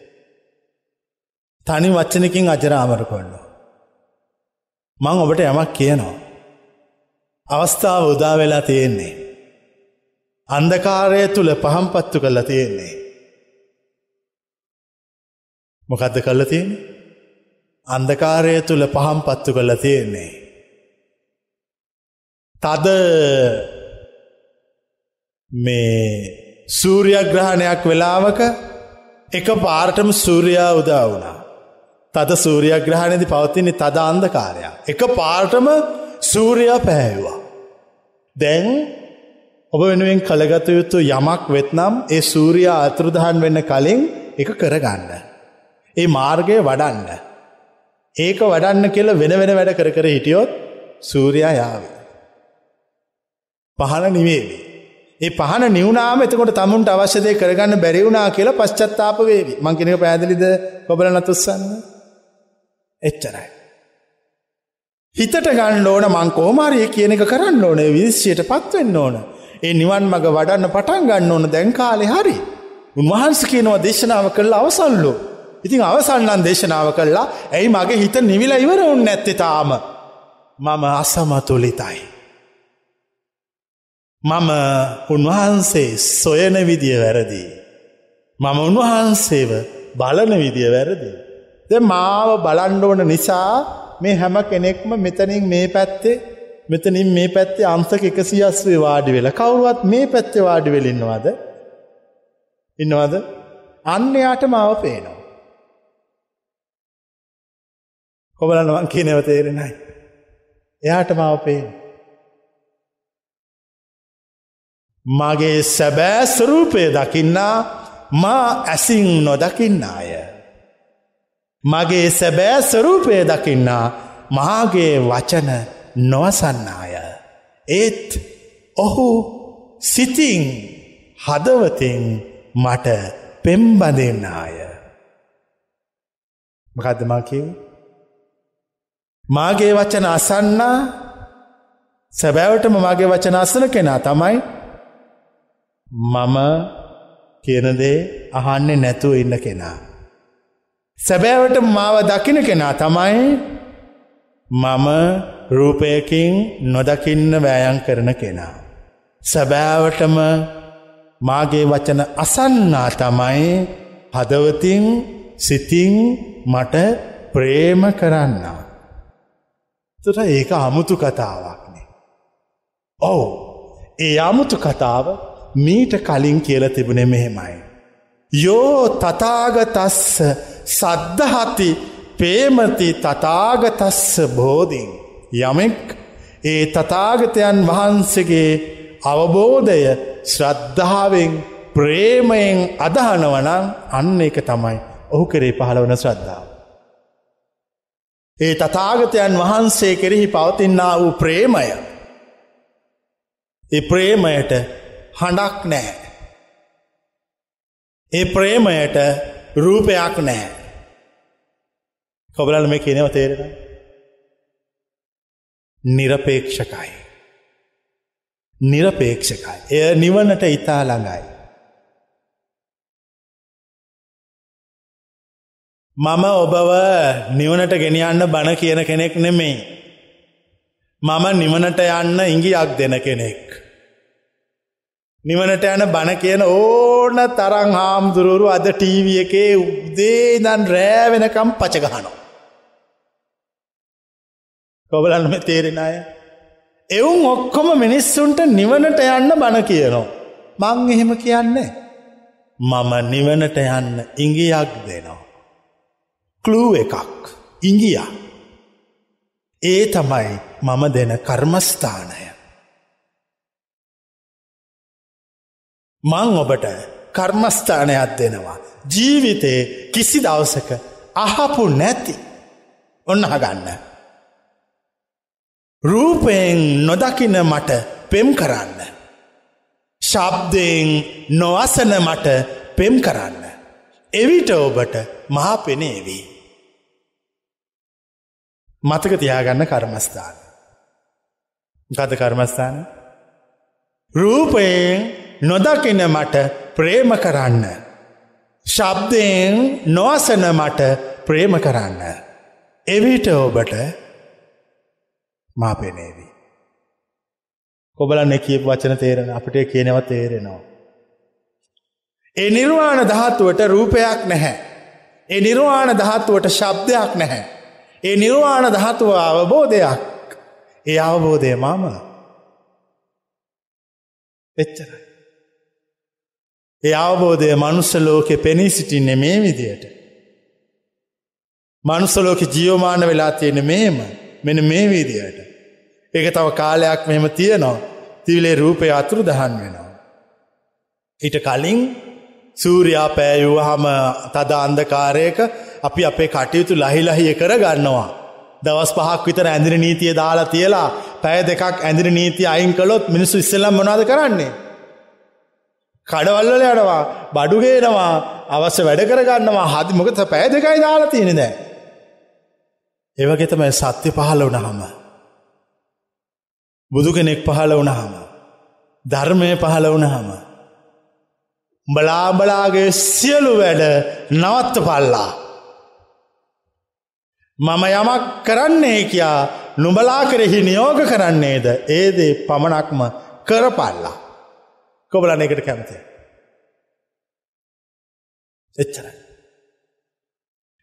තනි වච්චනකින් අජරාමර කොන්න මං ඔබට යමක් කියනවා. අවස්ථාව උදා වෙලා තියෙන්නේ. අන්දකාරය තුළ පහම් පත්තු කල්ල තියෙන්නේ. මොකදද කල්ල තියෙන්නේ. අන්දකාරය තුළ පහම් පත්තු කල්ල තියෙන්නේ. තද මේ සූරියග්‍රහණයක් වෙලාවක එක පාර්ටම සූරයා උදා වුණා. තද සූරියග්‍රහණයද පවතින්නේ තද අන්දකාරයක්. එක පාර්ටම සූරයා පැහැවා. දැන් ඔබ වෙනුවෙන් කළගත යුතු යමක් වෙත්නම් ඒ සූරයා අතුරුදහන් වෙන්න කලින් එක කරගන්න. ඒ මාර්ගය වඩන්න. ඒක වඩන්න කියල වෙන වෙන වැඩ කර කර හිටියොත් සූරයා යාව. පහන නිවේවි. ඒ පහන නිවනාම එතකොට තමුන්ට අවශ්‍යදය කරගන්න බැරිවුණා කියලා පශ්චත්තාප වේවි මංකිනක පැදිලිද කොබල නතුස්සන්න එච්චරයි. හිතට ගන්න ඕන මං කෝමාරය කියන එක කරන්න ඕනේ විනිශ්චයට පත්වෙන්න ඕන. ඒ නිවන් මඟ වඩන්න පටන් ගන්න ඕන දැන්කාලෙ හරි. උන්වහන්ස කියනවා දේශනාව කරලා අවසල්ලු. ඉතින් අවසන්නන් දේශනාව කරලා ඇයි මගේ හිත නිවිල ඉවර උන් නැත්තෙතාම. මම අසමතුලිතයි. මම උන්වහන්සේ සොයන විදිය වැරදිී. මම උන්වහන්සේව බලන විදිය වැරදි. ද මාව බලන්ඩෝන නිසා මේ හැම කෙනෙක්ම මෙතනින් මේ පැත්තේ මෙතනින් මේ පැත්තේ අන්සක එකසියස්වේ වාඩි වෙලා කවුරුවත් මේ පැත්තේ වාඩි වෙලින්නවාද ඉන්නවද අන්නයාට මාව පේනවා. කොබලන්නවන් කියනව තේරෙනයි. එයාට මාව පේන. මගේ සැබෑ ස්වරූපය දකින්නා මා ඇසින් නොදකින්නාය. මගේ සැබෑ ස්වරූපය දකින්නා මාගේ වචන නොවසන්නාය. ඒත් ඔහු සිතින් හදවතින් මට පෙම්බඳෙන්නාය. මකදමකිව මාගේ වචන අසන්නා සැබෑවටම මගේ වචන අසන කෙනා තමයි මම කියනදේ අහන්නේ නැතුව ඉන්න කෙනා. සැබෑවට මාව දකින කෙනා තමයි මම රූපයකින් නොදකින්න වෑයන් කරන කෙනා. සැබෑවටම මාගේ වචන අසන්නා තමයි හදවතින් සිතින් මට ප්‍රේම කරන්න. තුට ඒක අමුතු කතාවක්නේ. ඔවු ඒ අමුතු කතාව මීට කලින් කියල තිබුණෙ මෙහෙමයි. යෝ තතාගතස්ස සද්ධහති පේමති තතාගතස්ස බෝධින් යමෙක් ඒ තතාගතයන් වහන්සේගේ අවබෝධය ශ්‍රද්ධාවෙන් ප්‍රේමයෙන් අදහනවනං අන්න එක තමයි ඔහු කරේ පහළවන ශ්‍රද්ධාව. ඒ තතාගතයන් වහන්සේ කෙරෙහි පවතින්නා වූ ප්‍රේමය. ඒ ප්‍රේමයට හඬක් නෑ. ඒ ප්‍රේමයට රූපයක් නෑ. කොබලල මේ කියනව තේරෙන. නිරපේක්ෂකයි. නිරපේක්ෂකයි. එය නිවනට ඉතා ළඟයි. මම ඔබව නිවනට ගෙනියන්න බණ කියන කෙනෙක් නෙමෙයි. මම නිවනට යන්න ඉංගියක් දෙන කෙනෙක්. නිවනට යන බණ කියන ඕන තරං හාමුදුරුවරු අද ටීව එකේ උදේ දන් රෑවෙනකම් පචගහනෝ. කොබලන්ම තේරෙන අය. එවුන් ඔක්කොම මිනිස්සුන්ට නිවනට යන්න බණ කියනවා. මං එහෙම කියන්නේ. මම නිවනට යන්න ඉංගියක් දෙනවා. කලූ එකක් ඉංගිය. ඒ තමයි මම දෙන කර්මස්ථානය. මං ඔබට කර්මස්ථානයක් දෙනවා. ජීවිතේ කිසි දවසක අහපු නැති ඔන්න හගන්න. රූපයෙන් නොදකින මට පෙම් කරන්න. ශබ්දයෙන් නොවසන මට පෙම් කරන්න. එවිට ඔබට මහා පෙනේවී. මතක තියාගන්න කර්මස්ථාන. ගත කර්මස්ථාන. රූපයෙන් නොදකින මට ප්‍රේම කරන්න. ශබ්දයෙන් නොවසන මට ප්‍රේම කරන්න. එවිට ඔබට මා පෙනේවී. කොබලන්න කියපු වචන තේරෙන අපිට කියනව තේරෙනවා. ඒ නිර්වාණ ධාතුවට රූපයක් නැහැ. ඒ නිර්වාණ ධාතුවට ශබ්දයක් නැහැ. ඒ නිර්වාණ ධාතුව අවබෝධයක් ඒ අවබෝධය මම එච්චරයි. ඒ අවබෝධය මනුස්සලෝකෙ පෙනී සිටින්නේ මේ විදියට. මනුස්සලෝක ජියෝමාන වෙලා තියෙන මේම මෙන මේ වීදියට. ඒක තව කාලයක් මෙම තියනවා තිවිලේ රූපය අතුරු දහන් වෙනවා. ඊට කලින් සූරයා පෑයූ හම තද අන්දකාරයක අපි අපේ කටයුතු ලහිලහිය කර ගන්නවා. දවස් පහක් විතර ඇඳරි නීතිය දාලා තියලා පැය දෙකක් ඇඳරි නීතිය අයින් කළොත් මිනිස්සු ඉස්සල්ලම් මොනාද කරන්නේ. කඩවල්වල යනවා බඩුගේනවා අවශ්‍ය වැඩ කරගන්නවා හදි මොකත පැය දෙකයි දාලා තියෙන දෑ. ඒවගේ තමයි සත්‍ය පහළ වනහම. බුදු කෙනෙක් පහළ වනහම. ධර්මය පහළ වනහම. බලාබලාගේ සියලු වැඩ නවත්ත පල්ලා. මම යමක් කරන්නේ කියා නුබලා කෙරෙහි නියෝග කරන්නේද ඒදේ පමණක්ම කරපල්ලා. කොබලන එකට කැමති. එච්චරයි.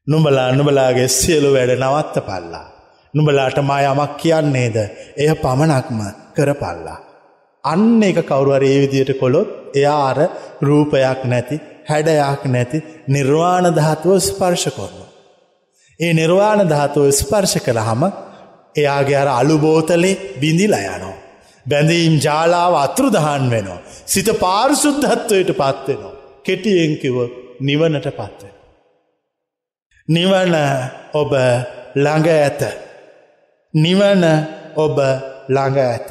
නුඹලා නුබලාගේ සියලු වැඩ නවත්ත පල්ලා. නුඹලාට මා යමක් කියන්නේද එය පමණක්ම කරපල්ලා. අන්න එක කවුරුවර ඒ විදියට කොළොත් එයා අර රූපයක් නැති හැඩයක් නැති නිර්වාණ ධාතුව ස්පර්ශ කොන්න. ඒ නිර්වාණ ධාතුව ස්පර්ශ කළහම එයාගේ අර අලුබෝතලේ බිඳිලා යනවා. බැඳීම් ජාලාව අතුරුදහන් වෙනවා. සිත පාරිසුද්ධත්වයට පත්වෙනවා. කෙටියෙන්කිව නිවනට පත්වෙන. නිවන ඔබ ළඟ ඇත. නිවන ඔබ ළඟ ඇත.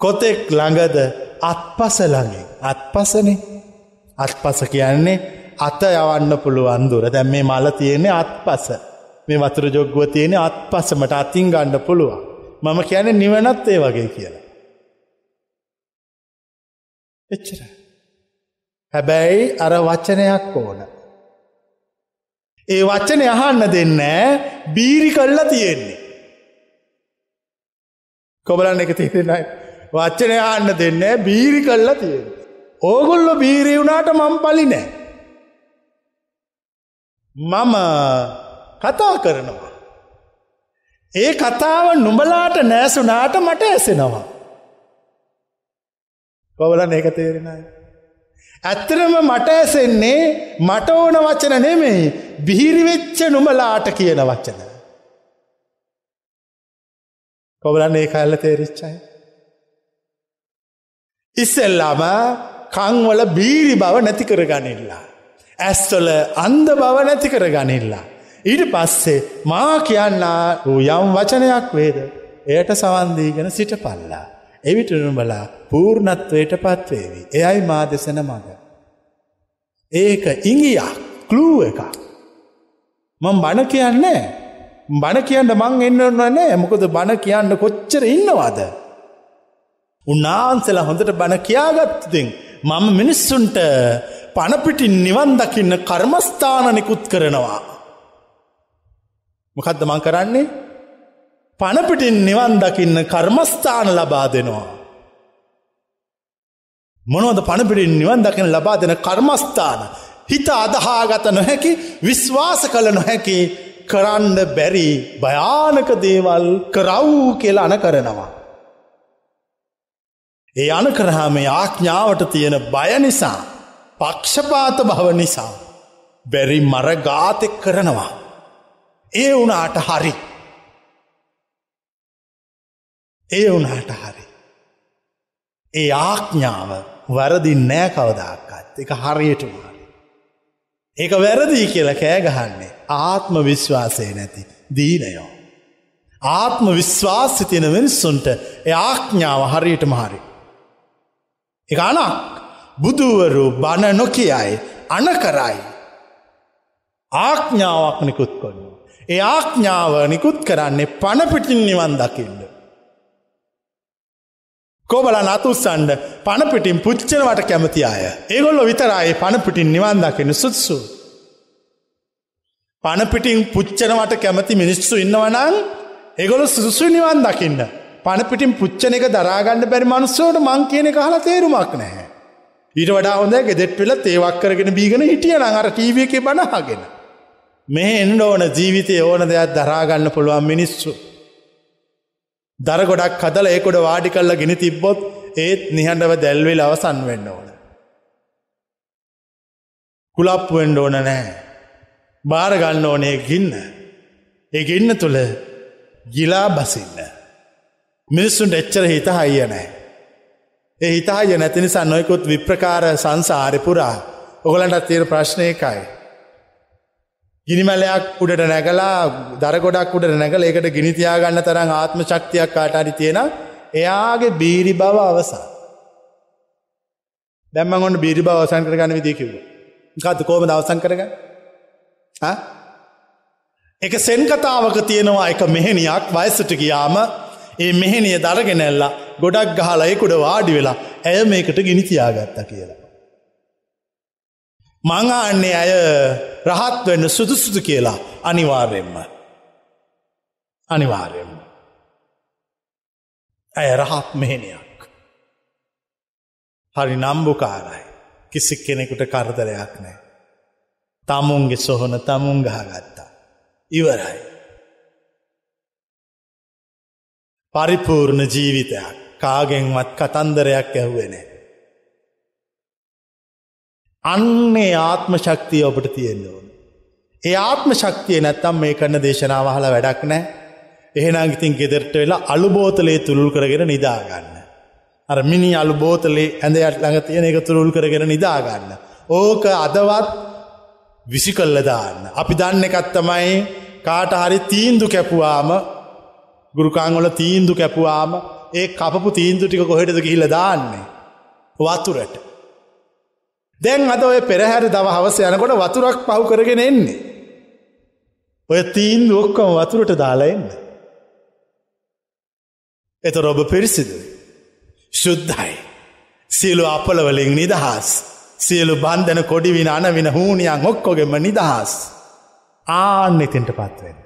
කොතෙක් ළඟද අත්පස ළඟින් අත්පසනේ අත්පස කියන්නේ අත යවන්න පුළුවන් දුර දැම් මේ මල තියෙන්නේ අත්පස මේ වතුර ජොග්ගුව තියෙන අත්පසමට අතින් ගණ්ඩ පුළුවන් මම කියන නිවනත් ඒ වගේ කියලා. එච්චර. හැබැයි අර වචනයක් ඕන. ඒ වචනය අහන්න දෙන්න බීරි කල්ලා තියෙන්නේ. කොබලන්න එක තේරෙනයි. වච්චනය අහන්න දෙන්න බීරි කල්ලා තියෙන. ඕගොල්ලො බීරී වුණාට මම් පලි නෑ. මම කතා කරනවා. ඒ කතාව නුඹලාට නෑසුනාට මට ඇසෙනවා. කොවලන එක තේරෙනයි. ඇත්තරම මට ඇසෙන්නේ මට ඕන වචන නෙමෙයි බිහිරිවෙච්ච නුමලාට කියන වචන. කොබලන්න ඒ කල්ල තේරිච්චයි. ඉස්සෙල්ලාම කංවල බීරි බව නැති කර ගනිල්ලා. ඇස්වල අන්ද බව නැති කර ගනිල්ලා. ඊට පස්සේ මා කියන්නා වූ යම් වචනයක් වේද එයට සවන්දීගෙන සිට පල්ලා. එවිට නුඹලා පූර්ණත්වයට පත්වේවි. එයයි මා දෙසන මඟ. ඒක ඉංගියක් කලූ එක. මං බණ කියන්නේ බණ කියන්න මං එන්න නෑ මොකද බණ කියන්න කොච්චර ඉන්නවාද. උන්නාන්සලා හොඳට බණ කියාගත්තිතින් මම මිනිස්සුන්ට පණපිටින් නිවන් දකින්න කර්මස්ථානනිකුත් කරනවා. මොකදද මං කරන්නේ පණපිටින් නිවන් දකින්න කර්මස්ථාන ලබා දෙනවා. මොනවද පණපිටින් නිවන් දකින ලබා දෙන කර්මස්ථාන හිත අදහාගත නොහැකි විශ්වාස කළ නොහැකි කරන්න බැරි භයානක දේවල් කරව් කියලා අන කරනවා. ඒ අන කරහාම ආඥාවට තියෙන බය නිසා පක්ෂපාත භව නිසා බැරි මරගාතෙක් කරනවා. ඒ වුනාට හරි. ඒ වුනාට හරි. ඒ ආඥාව වරදින් නෑ කවදක්කත් එක හරියටම හරි. ඒක වැරදිී කියලා කෑගහන්නේ ආත්ම විශ්වාසය නැති දීනයෝ. ආත්ම විශ්වාසය තියෙන මිනිස්සුන්ට ඒ ආඥාව හරියටම හරි. එක අනක් බුදුවරු බණ නොකියයි අන කරයි. ආඥාවක් නිකුත් කොන්න. ඒ ආඥාව නිකුත් කරන්නේ පණපිටින් නිවන් දකින්න. කෝබල නතුස්සන්ඩ පණපිටින් පුච්චනවට කැමති අය. ඒගොල්ලො විතරයි පණපිටින් නිවන් දකින සුත්සු. පණපිටින් පුච්චනවට කැමති මිනිස්සු ඉන්නවනං ඒගොලු සුසු නිවන් දකින්න. පණපිටින් පුච්චන එක දරාගන්න බැරි මනුස්සෝට මං කියන කහල තේරුමක් නැහැ. ඊට වඩා හොඳ ගෙදෙට් වෙල තේවක් කරගෙන බීගෙන හිටිය අර ටීව එක බනහගෙන. මෙහ එන්න ඕන ජීවිතය ඕන දෙයක් දරාගන්න පුළුවන් මිනිස්සු. දර ගොඩක් කදල ඒකොඩ වාඩි කල්ල ගෙන තිබ්බොත් ඒත් නිහඬව දැල්වෙල් අවසන් වෙන්න ඕන. කුලප්පුුවෙන්ඩ ඕන නෑ. භාරගන්න ඕනේ ගින්න. ඒ ගින්න තුළ ගිලා බසින්න. මිනිස්සුන්ට එච්චර හිත හයිය නෑ. ඒ හිතාය නැති නිසා නොයකුත් විප්‍රකාර සංසාරිපුරා ඔගලන්ටත් තියෙන ප්‍රශ්නයකයි. ගිනිමැලයක් උඩට නැගලා දරගොඩක් උඩට නැගල ඒකට ගිනිතියාගන්න තරම් ආත්ම ශක්තියක් කාටරි තියෙන එයාගේ බීරි බව අවසා. දැම්ම ඔන්න බීරි බව අවසන් කරගන්න විදිකිව. කත කෝම දවසන් කරග එක සෙන් කතාවක තියෙනවා එක මෙහෙනියක් වයසට ගියාම ඒ මෙහෙනිය දරගෙනැල්ලා ගොඩක් ගහලයකුඩ වාඩි වෙලා ඇය මේකට ගිනිතියාගත්ත කියලා. මංආන්නේ ඇය රහත් වෙන්න සුදුසුදු කියලා අනිවාර්යෙන්ම. අනිවාර්යෙන්ම. ඇය රහත් මෙහෙනයක්. හරි නම්බුකාරයි කිසි කෙනෙකුට කරදරයක් නෑ. තමුන්ගේ සොහොන තමුන් ගහගත්තා. ඉවරයි. පරිපූර්ණ ජීවිතයක් කාගෙන්වත් කතන්දරයක් ඇහුවෙනේ. අන්නේ ආත්ම ශක්තිය ඔබට තියෙන්න්න ඕන. ඒ ආත්ම ශක්තිය නැත්තම් මේ කරන දේශනාවහල වැඩක් නෑ එහෙනම් ඉතින් ගෙදෙරට වෙලා අලුබෝතලේ තුළුල් කරගෙන නිදාගන්න. අර මිනි අලු බෝතලේ ඇඳයට ළඟ තියෙන එක තුරුල් කරගෙන නිදාගන්න. ඕක අදවත් විසි කල්ල දාන්න. අපි දන්න එකත්තමයි කාට හරි තීන්දු කැපුවාම ගුරුකාංගොල තීන්දු කැපුවාම ඒ කපපු තීන්දු ටික කොහෙටද ගිහිල දාන්නේ. වතුරට. දැන් අද ඔය පෙරහැර දව හවස යනකොට වතුරක් පහු කරගෙන එන්නේ. ඔය තීන්දු ඔක්කොම වතුරට දාලා එන්න. එතර ඔබ පිරිසිදු. ශුද්ධයි. සියලු අපලවලින් නිදහස්. සියලු බන්ධන කොඩිවින අනවින හූනියන් ඔක්කොගෙම නිදහස්. ආන්න එතින්ට පත්වෙන්න.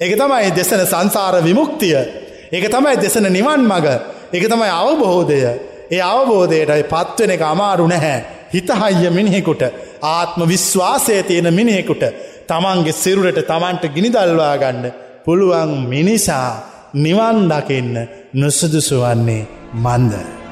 එක තමයි දෙසන සංසාර විමුක්තිය. එක තමයි දෙසන නිවන් මග එක තමයි අවබෝධය. ඒ අවබෝධයටයි පත්වෙන එක අමාරු නැහැ. හිතහයිය මිනිහෙකුට ආත්ම විශ්වාසය තියෙන මිනිහෙකුට තමන්ගේ සිරුරට තමන්ට ගිනිදල්වා ගන්න පුළුවන් මිනිසා නිවන් දකින්න නොසුදුසු වන්නේ මන්දර.